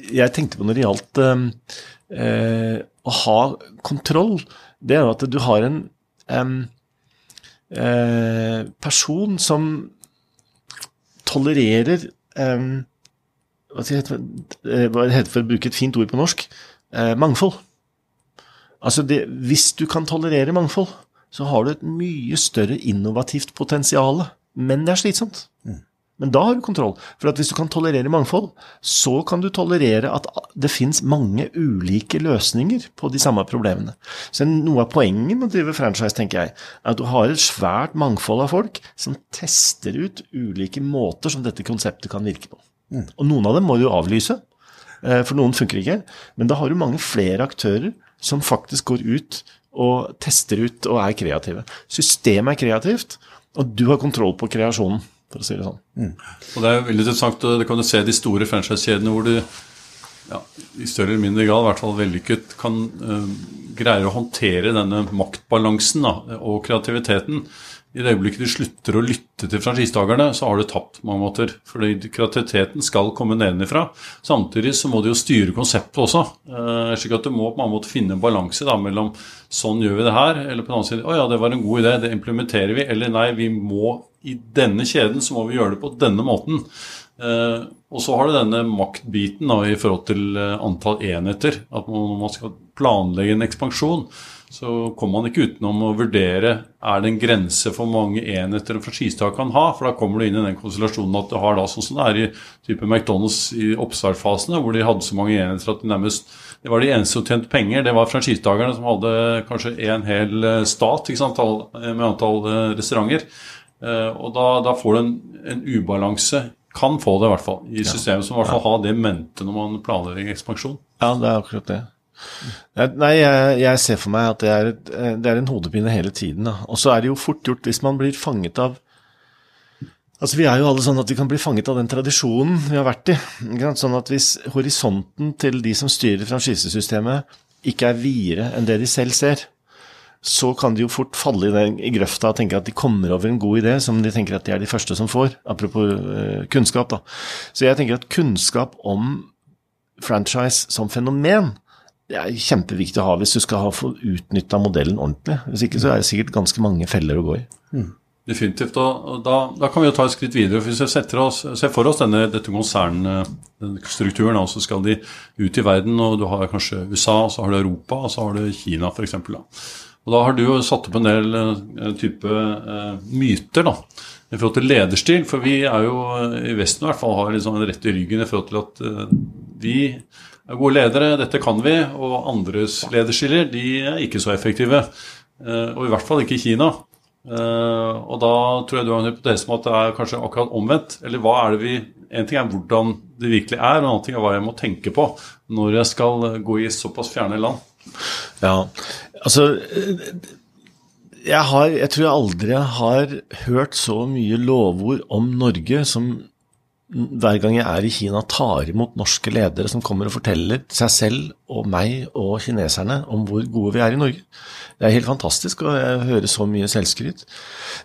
jeg tenkte på når det gjaldt å ha kontroll, det er jo at du har en person som tolererer hva heter det for å bruke et fint ord på norsk? mangfold. Altså det, hvis du kan tolerere mangfold, så har du et mye større innovativt potensial men det er slitsomt. Mm. Men da har du kontroll. For hvis du kan tolerere mangfold, så kan du tolerere at det fins mange ulike løsninger på de samme problemene. Så noe av poenget med å drive franchise, tenker jeg, er at du har et svært mangfold av folk som tester ut ulike måter som dette konseptet kan virke på. Mm. Og noen av dem må du avlyse, eh, for noen funker ikke. Men da har du mange flere aktører som faktisk går ut og tester ut og er kreative. Systemet er kreativt. Og du har kontroll på kreasjonen, for å si det sånn. Mm. Og Det er veldig interessant, og det kan du se de store franchisekjedene hvor du ja, i større eller mindre grad, i hvert fall vellykket, kan uh, greie å håndtere denne maktbalansen da, og kreativiteten. I det øyeblikket du slutter å lytte til franchisetakerne, så har du tapt på mange måter. Fordi kreativiteten skal komme nedenifra. Samtidig så må du jo styre konseptet også. Uh, slik at du må på mange måter finne en balanse mellom sånn gjør vi det her, eller på den annen side å ja, det var en god idé, det implementerer vi. Eller nei, vi må i denne kjeden så må vi gjøre det på denne måten. Uh, og så har du denne maktbiten da, i forhold til uh, antall enheter. At man, man skal planlegge en ekspansjon, så kommer man ikke utenom å vurdere er det en grense for mange enheter en skistak kan ha. For da kommer du inn i den konstellasjonen at du har da sånn som det er i type McDonald's i oppstartfasene, hvor de hadde så mange enheter at de nærmest det var de eneste som tjente penger. Det var franchisetakerne som hadde kanskje en hel eh, stat sant, med antall restauranter. Og da, da får du en, en, ubalanse, kan få det i hvert fall, i systemet som i hvert fall har det mente når man planlegger ekspansjon. Ja, det er akkurat det. Nei, jeg, jeg, ser for meg at det er, et, det er en hodepine hele tiden. Og så er det jo fort gjort hvis man blir fanget av Altså, Vi er jo alle sånn at vi kan bli fanget av den tradisjonen vi har vært i. Sånn at Hvis horisonten til de som styrer franchisesystemet ikke er videre enn det de selv ser, så kan de jo fort falle i, den, i grøfta og tenke at de kommer over en god idé som de tenker at de er de første som får. Apropos uh, kunnskap, da. Så jeg tenker at kunnskap om franchise som fenomen det er kjempeviktig å ha hvis du skal ha få utnytta modellen ordentlig. Hvis ikke så er det sikkert ganske mange feller å gå i. Mm. Definitivt. og da, da, kan vi jo ta et skritt videre. Hvis vi oss, ser for oss denne, dette konsernstrukturen, og så skal de ut i verden, og du har kanskje USA, og så har du Europa, og så har du Kina f.eks. Og da har du jo satt opp en del uh, type uh, myter da, i forhold til lederstil. For vi er jo i Vesten i hvert fall har liksom en rett i ryggen i forhold til at uh, vi gode ledere, dette kan vi, og andres lederskiller, de er ikke så effektive. Eh, og i hvert fall ikke i Kina. Eh, og da tror jeg du har en hypotese om at det er kanskje akkurat omvendt. Eller hva er det vi En ting er hvordan det virkelig er, og en annen ting er hva jeg må tenke på når jeg skal gå i såpass fjerne land. Ja, altså jeg, har, jeg tror jeg aldri har hørt så mye lovord om Norge som hver gang jeg er i Kina, tar imot norske ledere som kommer og forteller seg selv og meg og kineserne om hvor gode vi er i Norge. Det er helt fantastisk, jeg hører så mye selvskryt.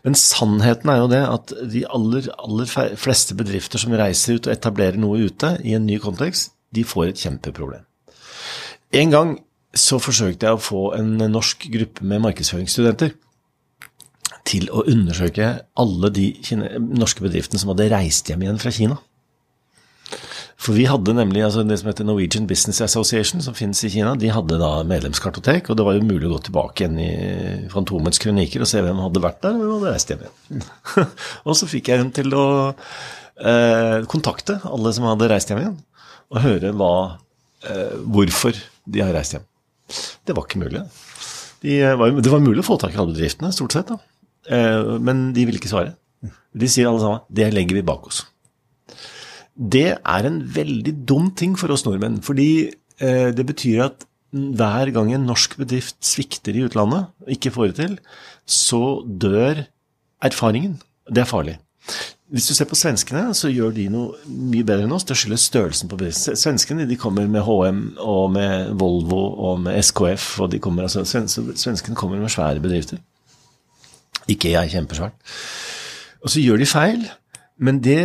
Men sannheten er jo det at de aller, aller fleste bedrifter som reiser ut og etablerer noe ute i en ny kontekst, de får et kjempeproblem. En gang så forsøkte jeg å få en norsk gruppe med markedsføringsstudenter til å undersøke alle de norske bedriftene som hadde reist hjem igjen fra Kina. For vi hadde nemlig altså det som heter Norwegian Business Association, som finnes i Kina, de hadde da medlemskartotek, og det var jo mulig å gå tilbake igjen i Fantomets kronikker og se hvem hadde vært der, og hvem hadde reist hjem igjen. og så fikk jeg dem til å eh, kontakte alle som hadde reist hjem igjen, og høre hva, eh, hvorfor de har reist hjem. Det var ikke mulig. De eh, det var mulig å få tak i alle bedriftene, stort sett. da. Eh, men de vil ikke svare. De sier alle sammen det legger vi bak oss. Det er en veldig dum ting for oss nordmenn. Fordi eh, det betyr at hver gang en norsk bedrift svikter i utlandet, ikke får det til, så dør erfaringen. Det er farlig. Hvis du ser på svenskene, så gjør de noe mye bedre enn oss. Det skyldes størrelsen på bedriften. Svenskene de kommer med HM og med Volvo og med SKF. og de kommer, altså, Svenskene kommer med svære bedrifter. Ikke jeg, kjempesvært. Og så gjør de feil, men det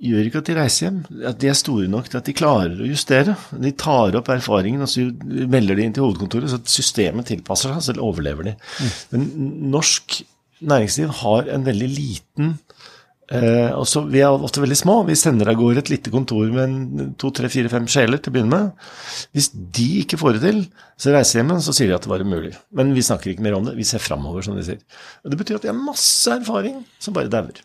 gjør ikke at de reiser hjem. At de er store nok til at de klarer å justere. De tar opp erfaringen og så melder de inn til hovedkontoret, så systemet tilpasser seg, så overlever de. Mm. Men norsk næringsliv har en veldig liten Eh, også, vi er ofte veldig små. Vi sender av gårde et lite kontor med to, tre, fire, fem sjeler til å begynne med. Hvis de ikke får det til, så reiser de hjem så sier de at det var umulig. Men vi snakker ikke mer om det. Vi ser framover, som de sier. Og Det betyr at de har masse erfaring som bare dauer.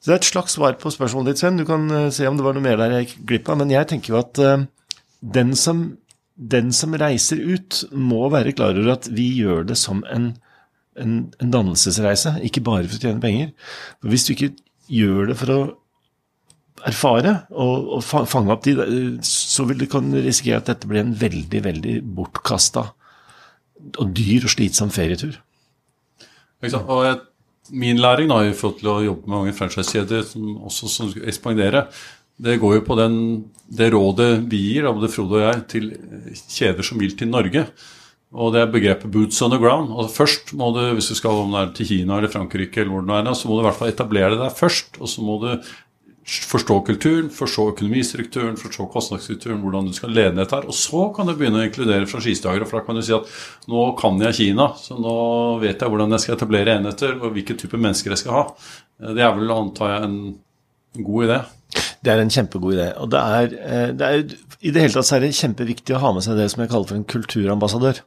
Så det er et slags svar på spørsmålet ditt, Sven. Du kan uh, se om det var noe mer der jeg gikk glipp av. Men jeg tenker jo at eh, den, som, den som reiser ut, må være klar over at vi gjør det som en en, en, dannelsesreise, ikke bare for å tjene penger. For hvis du ikke gjør det for å erfare og, og fange opp de, så vil du kan risikere at dette blir en veldig, veldig bortkasta og dyr og slitsom ferietur. Og jeg, min læring da, i forhold til å jobbe med mange franchisekjeder som også som skal ekspandere, det går jo på den, det rådet vi gir, både Frode og jeg, til kjeder som vil til Norge. Og det er begrepet 'boots on the ground'. Altså først må du, Hvis du skal om det er til Kina eller Frankrike, eller hvor det er, så må du i hvert fall etablere der først. Og så må du forstå kulturen, forstå økonomistrukturen, forstå kostnadsstrukturen, hvordan du skal lede dette her. Og så kan du begynne å inkludere franchisetakere. For da kan du si at nå kan jeg Kina, så nå vet jeg hvordan jeg skal etablere enheter, og hvilken type mennesker jeg skal ha. Det er vel, antar jeg, en god idé. Det er en kjempegod idé. Og det er, eh, det er, i det hele tatt så er det kjempeviktig å ha med seg det som jeg kaller for en kulturambassadør.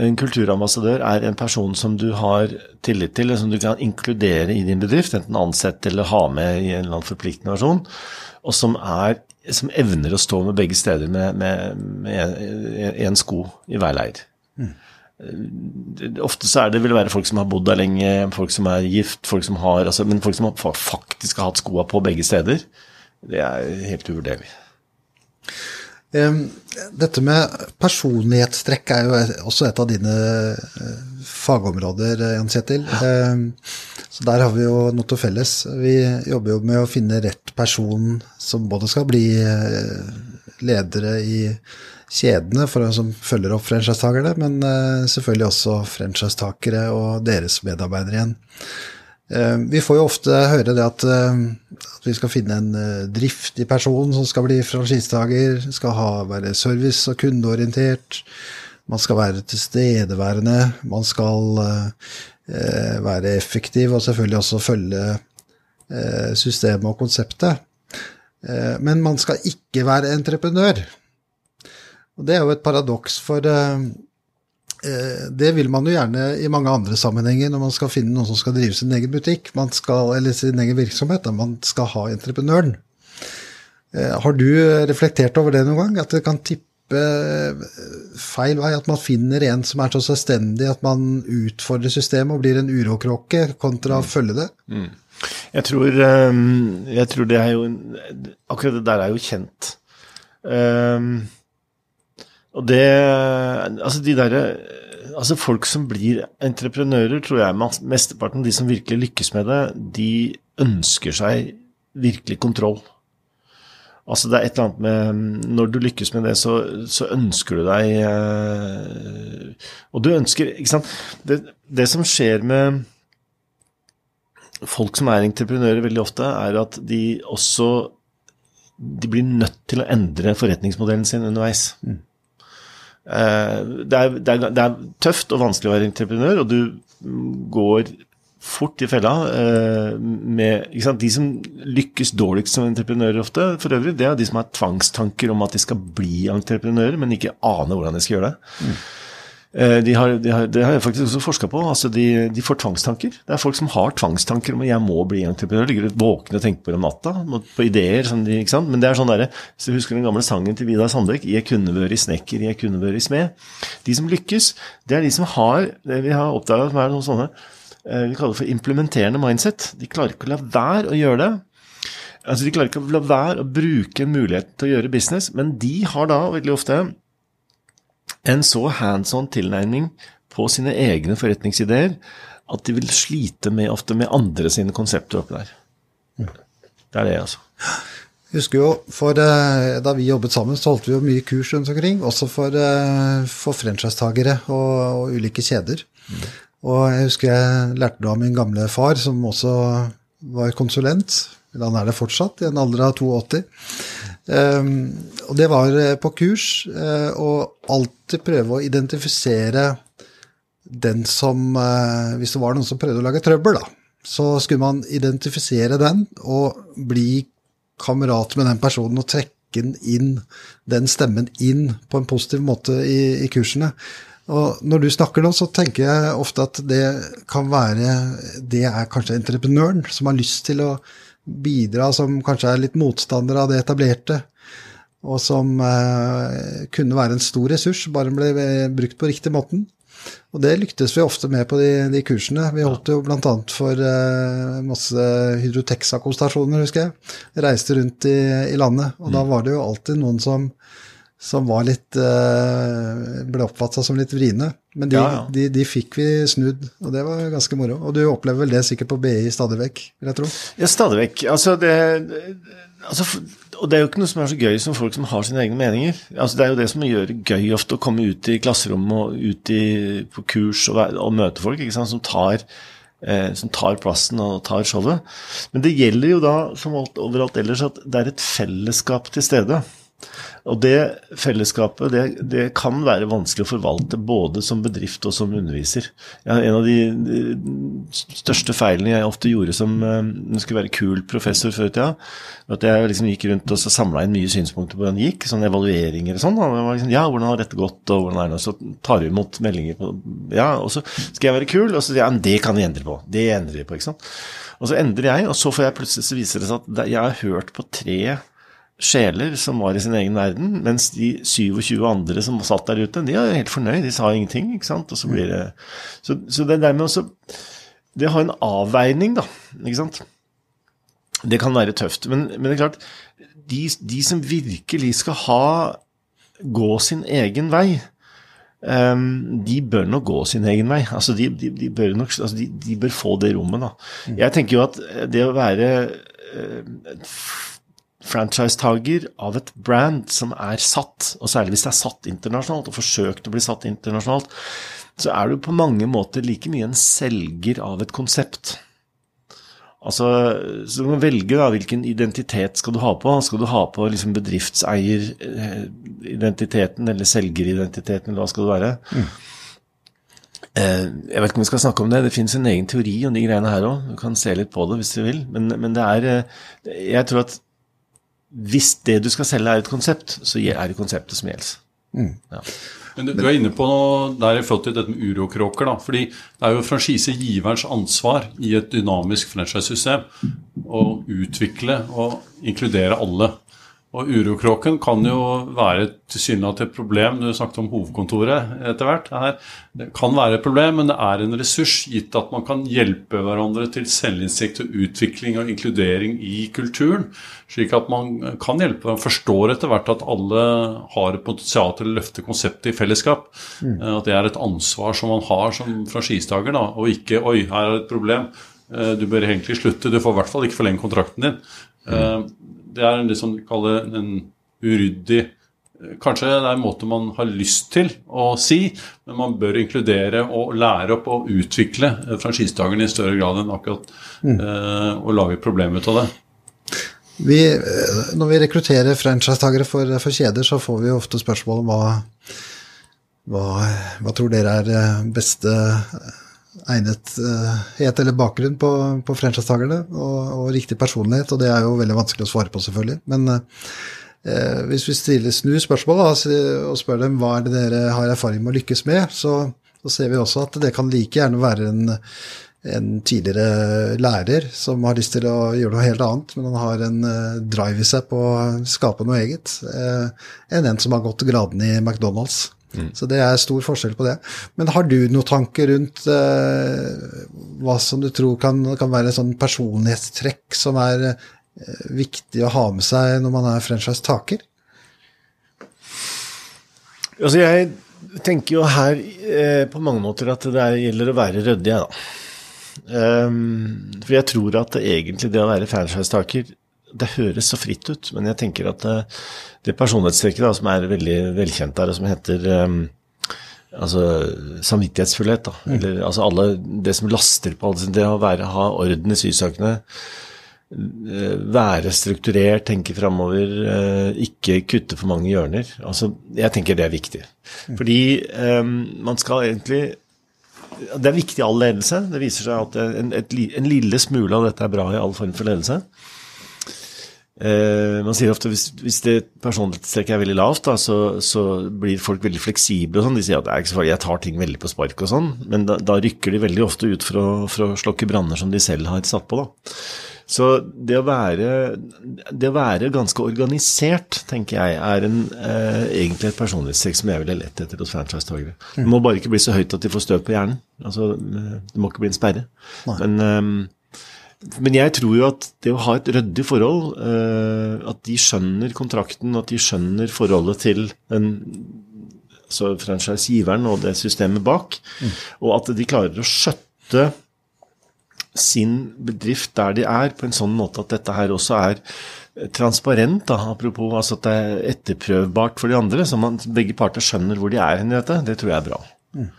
En kulturambassadør er en person som du har tillit til, som du kan inkludere i din bedrift, enten ansette eller ha med i en eller annen forpliktende versjon, og som er som evner å stå med begge steder med, med én sko i hver leir. Mm. Ofte så er det, vil være folk som har bodd der lenge, folk som er gift, folk som har, altså, men folk som faktisk har hatt skoa på begge steder, det er helt uvurderlig. Dette med personlighetstrekk er jo også et av dine eh, fagområder, Jan Kjetil. Så der har vi jo noe til felles. Vi jobber jo med å finne rett person som både skal bli eh, ledere i kjedene for, som følger opp franchisetakerne, men eh, selvfølgelig også franchisetakere og deres medarbeidere igjen. Eh, vi får jo ofte høre det at, eh, at vi skal finne en driftig person som skal bli franchisetaker, skal ha, være service- og kundeorientert, man skal være tilstedeværende, man skal være effektiv og selvfølgelig også følge systemet og konseptet. Men man skal ikke være entreprenør. Og det er jo et paradoks, for eh, eh, det vil man jo gjerne i mange andre sammenhenger når man skal finne noen som skal drive sin egen butikk, skal, eller sin egen virksomhet. Da man skal ha entreprenøren. Eh, har du reflektert over det noen gang? At det kan tippe feil vei? At man finner en som er så selvstendig at man utfordrer systemet og blir en uråkråke, kontra å mm. følge det? Mm. Jeg, tror, jeg tror, det er jo Akkurat det der er jo kjent. Um, og det Altså, de derre Altså, folk som blir entreprenører, tror jeg mesteparten, de som virkelig lykkes med det, de ønsker seg virkelig kontroll. Altså, det er et eller annet med Når du lykkes med det, så, så ønsker du deg eh, Og du ønsker Ikke sant det, det som skjer med folk som er entreprenører veldig ofte, er at de også de blir nødt til å endre forretningsmodellen sin underveis. Mm. Eh, det er, det, er, det er, tøft og vanskelig å være entreprenør, og du går fort i fella eh, med De som lykkes dårligst som entreprenører ofte, for øvrig, det er de som har tvangstanker om at de skal bli entreprenører, men ikke aner hvordan de skal gjøre det. Mm. Eh, de har, de har, det har jeg faktisk også forska på. altså de, de, får tvangstanker. Det er folk som har tvangstanker om at 'jeg må bli entreprenør'. Ligger våkne og tenker på det om natta, på ideer. De, ikke sant? Men det er sånn derre så Husker den gamle sangen til Vidar Sandbekk 'Jeg kunne vært snekker, jeg kunne vært smed'. De som lykkes, det er de som har det vi har oppdaga som er noen sånne eh, vi kaller det for implementerende mindset. De klarer ikke å la være å gjøre det. Altså De klarer ikke å la være å bruke en mulighet til å gjøre business, men de har da veldig ofte en så hands on tilnærming på sine egne forretningsideer at de vil slite med, ofte med andre sine konsepter oppi der. Det er det, altså. Jeg husker jo, for eh, Da vi jobbet sammen, så holdt vi jo mye kurs rundt omkring. Også for, eh, for franchisetagere og, og, ulike kjeder. Mm. Og jeg husker jeg lærte det av min gamle far, som også var konsulent. Han er det fortsatt, i en alder av 82. Um, og det var eh, på kurs å alltid prøve å identifisere den som uh, Hvis det var noen som prøvde å lage trøbbel, da, så skulle man identifisere den og bli kamerat med den personen og trekke den inn, den stemmen inn på en positiv måte i, i kursene. Og når du snakker nå, så tenker jeg ofte at det kan være Det er kanskje entreprenøren som har lyst til å bidra, som kanskje er litt motstandere av det etablerte, og som eh, kunne være en stor ressurs, bare den ble brukt på riktig måten. Og det lyktes vi ofte med på de, de kursene. Vi holdt jo bl.a. for eh, masse Hydrotex-akkostasjoner, husker jeg. Reiste rundt i, i landet, og mm. da var det jo alltid noen som, som var litt eh, ble oppfatta som litt vriene. Men de, ja, ja. De, de, fikk vi snudd, og det var ganske moro. Og du opplever vel det sikkert på BI stadig vekk, vil jeg tro? Ja, stadig vekk. Altså, det altså, Og det er jo ikke noe som er så gøy som folk som har sine egne meninger. Altså, det er jo det som gjør det gøy ofte å komme ut i klasserommet og ut i, på kurs og, og møte folk ikke sant, som tar eh, som tar plassen og tar showet. Men det gjelder jo da, som overalt ellers, at det er et fellesskap til stede. Og det fellesskapet det, det, kan være vanskelig å forvalte både som bedrift og som underviser. Ja, en av de, største feilene jeg ofte gjorde som uh, skulle være kul professor før i tida, at jeg liksom gikk rundt og samla inn mye synspunkter på hvordan det gikk, sånne evalueringer og sånn. Liksom, ja, hvordan har dette gått, og hvordan er det? Så tar vi imot meldinger på Ja, og så skal jeg være kul, og så sier jeg det kan vi endre på. Det endrer vi på, ikke sant. Og så endrer jeg, og så får jeg plutselig så viser det seg at jeg har hørt på tre sjeler som var i sin egen verden, mens de 27 andre som satt der ute, de er helt fornøyd, de sa ingenting. ikke sant? Og så blir det, så, så det der med også Det å ha en avveining, da, ikke sant, det kan være tøft. Men, men det er klart, de, de som virkelig skal ha gå sin egen vei, um, de bør nok gå sin egen vei. Altså, de, de, de bør nok, altså, de, bør få det rommet, da. Jeg tenker jo at det å være uh, franchisetaker av et brand som er satt, og særlig hvis det er satt internasjonalt, og forsøkt å bli satt internasjonalt, så er du på mange måter like mye en selger av et konsept. Altså, så Du må velge da, hvilken identitet skal du ha på. Skal du ha på liksom bedriftseieridentiteten eller selgeridentiteten, eller hva skal det være? Mm. Eh, jeg vet ikke om vi skal snakke om det. Det finnes en egen teori om de greiene her òg. Du kan se litt på det hvis du vil. Men, men, det er eh, Jeg tror at hvis det du skal selge er et konsept, så er det konseptet som gjelder. Mm. Ja. Men du, du, er inne på noe der i forhold til dette med urokråker. da, fordi Det er jo franchisegiverens ansvar i et dynamisk franchisesystem å utvikle og inkludere alle. Og urokråken kan jo være tilsynelatende et problem. Du snakket om hovedkontoret etter hvert. Det kan være et problem, men det er en ressurs, gitt at man kan hjelpe hverandre til selvinnsikt og utvikling og inkludering i kulturen. Slik at man kan hjelpe hverandre. Forstår etter hvert at alle har et potensial til å løfte konseptet i fellesskap. Mm. At det er et ansvar som man har som franchisetaker, og ikke 'oi, her er det et problem'. Eh, du bør egentlig slutte. Du får i hvert fall ikke forlenge kontrakten din. Mm. Eh, det er en liksom, en uryddig Kanskje det er en måte man har lyst til å si, men man bør inkludere og lære opp og utvikle franchisetakerne i større grad enn akkurat mm. eh, å lage problemer ut av det. Vi, eh, når vi rekrutterer franchisetakere for, for, kjeder, så får vi ofte spørsmål om hva, hva, hva tror dere er eh, beste egnethet eller bakgrunn på, på franchisetakerne, og, og, riktig personlighet, og det er jo veldig vanskelig å svare på, selvfølgelig. Men eh, hvis vi stiller snu spørsmålet og spør dem hva er det dere har erfaring med å lykkes med, så, så ser vi også at det kan like gjerne være en, en tidligere lærer som har lyst til å gjøre noe helt annet, men han har en uh, drive i seg på å skape noe eget, eh, enn en som har gått gradene i McDonald's. Mm. Så det er stor forskjell på det. Men har du noen tanker rundt eh, hva som du tror kan, kan være sånn personlighetstrekk som er eh, viktig å ha med seg når man er franchise-taker? Altså jeg tenker jo her eh, på mange måter at det gjelder å være ryddig, da. Um, for jeg tror at egentlig det å være franchise-taker det høres så fritt ut, men jeg tenker at det, det personlighetstrekket da, som er veldig velkjent der, og som heter um, altså samvittighetsfullhet, da. Mm. Eller altså alle Det som laster på alle Det å være, ha orden i sysakene. Eh, være strukturert, tenke framover, eh, ikke kutte for mange hjørner. Altså, jeg tenker det er viktig. Mm. Fordi um, man skal egentlig Det er viktig i all ledelse. Det viser seg at en, et, en lille smule av dette er bra i all form for ledelse. Eh, man sier ofte hvis, hvis det personlighetstrekket er veldig lavt, da, så, så, blir folk veldig fleksible. og sånn. De sier at det er ikke så farlig, jeg tar ting veldig på spark og sånn, men da, da, rykker de veldig ofte ut for å, for å slokke branner som de selv har satt på. da. Så det å være, det å være ganske organisert, tenker jeg, er en, eh, egentlig et personlighetstrekk som jeg ville lett etter hos franchisetakere. Det må bare ikke bli så høyt at de får støv på hjernen. Altså, det må ikke bli en sperre. Nei. Men eh, men jeg tror jo at det å ha et ryddig forhold, eh, at de skjønner kontrakten, at de skjønner forholdet til den altså franchisegiveren og det systemet bak, mm. og at de klarer å skjøtte sin bedrift der de er, på en sånn måte at dette her også er transparent, da, apropos altså at det er etterprøvbart for de andre, så man, begge parter skjønner hvor de er hen i dette, det tror jeg er bra. Mm.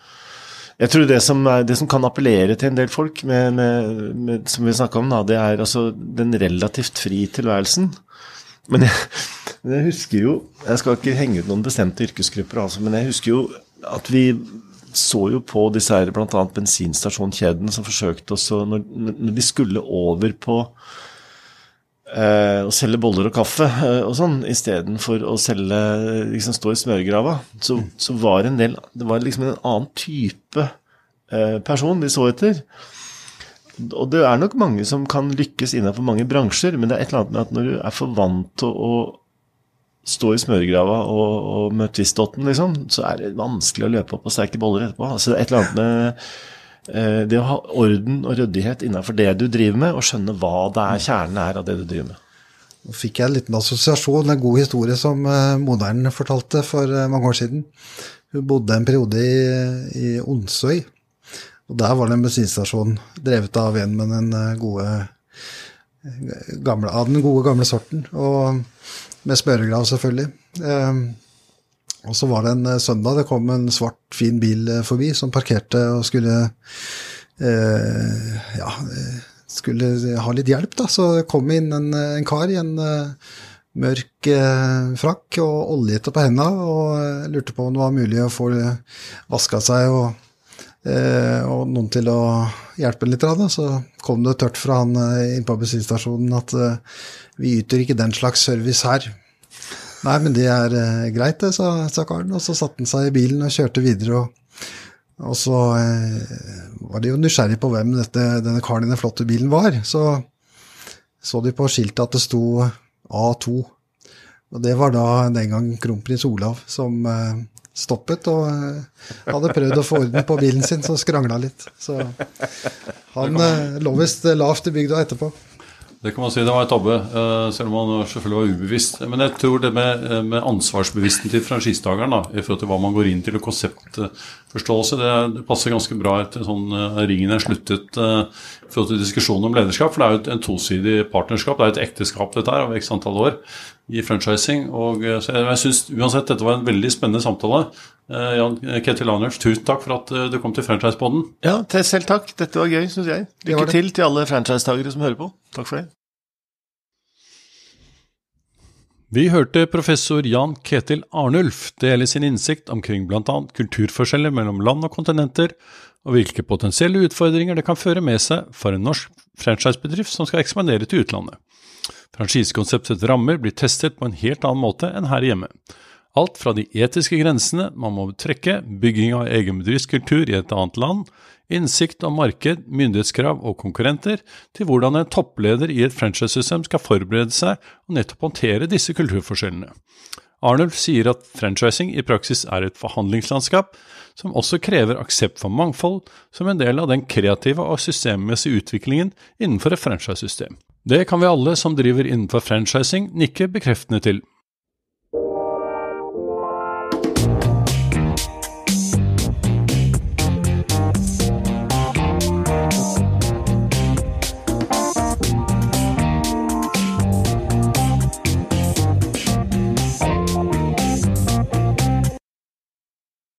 Jeg tror det som, det som, kan appellere til en del folk, med, med, med, som vi snakka om, da, det er altså den relativt fri tilværelsen. Men jeg, jeg, husker jo Jeg skal ikke henge ut noen bestemte yrkesgrupper, altså, men jeg husker jo at vi så jo på disse her bl.a. bensinstasjonkjedene som forsøkte også, når, når de skulle over på eh, å selge boller og kaffe eh, og sånn, istedenfor å selge liksom stå i smørgrava, så, så, var en del Det var liksom en annen type eh, person de så etter. Og det er nok mange som kan lykkes innenfor mange bransjer, men det er et eller annet med at når du er for vant til å stå i smørgrava og, og med twist-dotten, liksom, så er det vanskelig å løpe opp og sterke boller etterpå. Altså et eller annet med det å ha orden og ryddighet innenfor det du driver med, og skjønne hva det er kjernen er av det du driver med. Nå fikk jeg en liten assosiasjon, en god historie som uh, moderen fortalte for uh, mange år siden. Hun bodde en periode i, i Onsøy. Og der var det en bensinstasjon drevet av en med den gode gamle, av den gode, gamle sorten. Og med smøregrav, selvfølgelig. Og så var det en søndag, det kom en svart, fin bil forbi som parkerte og skulle ja, skulle ha litt hjelp, da. Så det kom inn en, en kar i en uh, mørk uh, frakk og oljete på hendene, og uh, lurte på om det var mulig å få vaska seg og, og, noen til å hjelpe litt. Da. Så kom det tørt fra han inne på bensinstasjonen at vi yter ikke den slags service her. Nei, men det er greit, det, sa, sa karen. Og så satte han seg i bilen og kjørte videre. og og så eh, var de jo nysgjerrig på hvem dette, denne karen i den flotte bilen var. Så så de på skiltet at det sto A2. Og det var da den gang kronprins Olav som eh, stoppet og eh, hadde prøvd å få orden på bilen sin, så skrangla litt. Så han eh, lå visst lavt i bygda etterpå. Det kan man si, det var en tabbe, eh, selv om han selvfølgelig var ubevisst. Men jeg tror det med, eh, med ansvarsbevissten til franchisetakeren i forhold til hva man går inn til, og konseptforståelse, det, det passer ganske bra etter sånn uh, ringen er sluttet i forhold til diskusjonen om lederskap. For det er jo et, en tosidig partnerskap, det er et ekteskap dette her, over x antall år i franchising. og så Jeg, jeg syns uansett dette var en veldig spennende samtale. Uh, Jan Ketil Anders, tusen takk for at du kom til Franchisepodden. Ja, selv takk. Dette var gøy, syns jeg. Lykke til til alle franchisetagere som hører på. Takk for det. Vi hørte professor Jan Ketil Arnulf dele sin innsikt omkring bl.a. kulturforskjeller mellom land og kontinenter, og hvilke potensielle utfordringer det kan føre med seg for en norsk franchisebedrift som skal ekspandere til utlandet. Franchisekonseptets rammer blir testet på en helt annen måte enn her hjemme. Alt fra de etiske grensene man må trekke, bygging av egen bedriftskultur i et annet land, innsikt om marked, myndighetskrav og konkurrenter, til hvordan en toppleder i et franchisesystem skal forberede seg og nettopp håndtere disse kulturforskjellene. Arnulf sier at franchising i praksis er et forhandlingslandskap som også krever aksept for mangfold som en del av den kreative og systemmessige utviklingen innenfor et franchisesystem. Det kan vi alle som driver innenfor franchising nikke bekreftende til.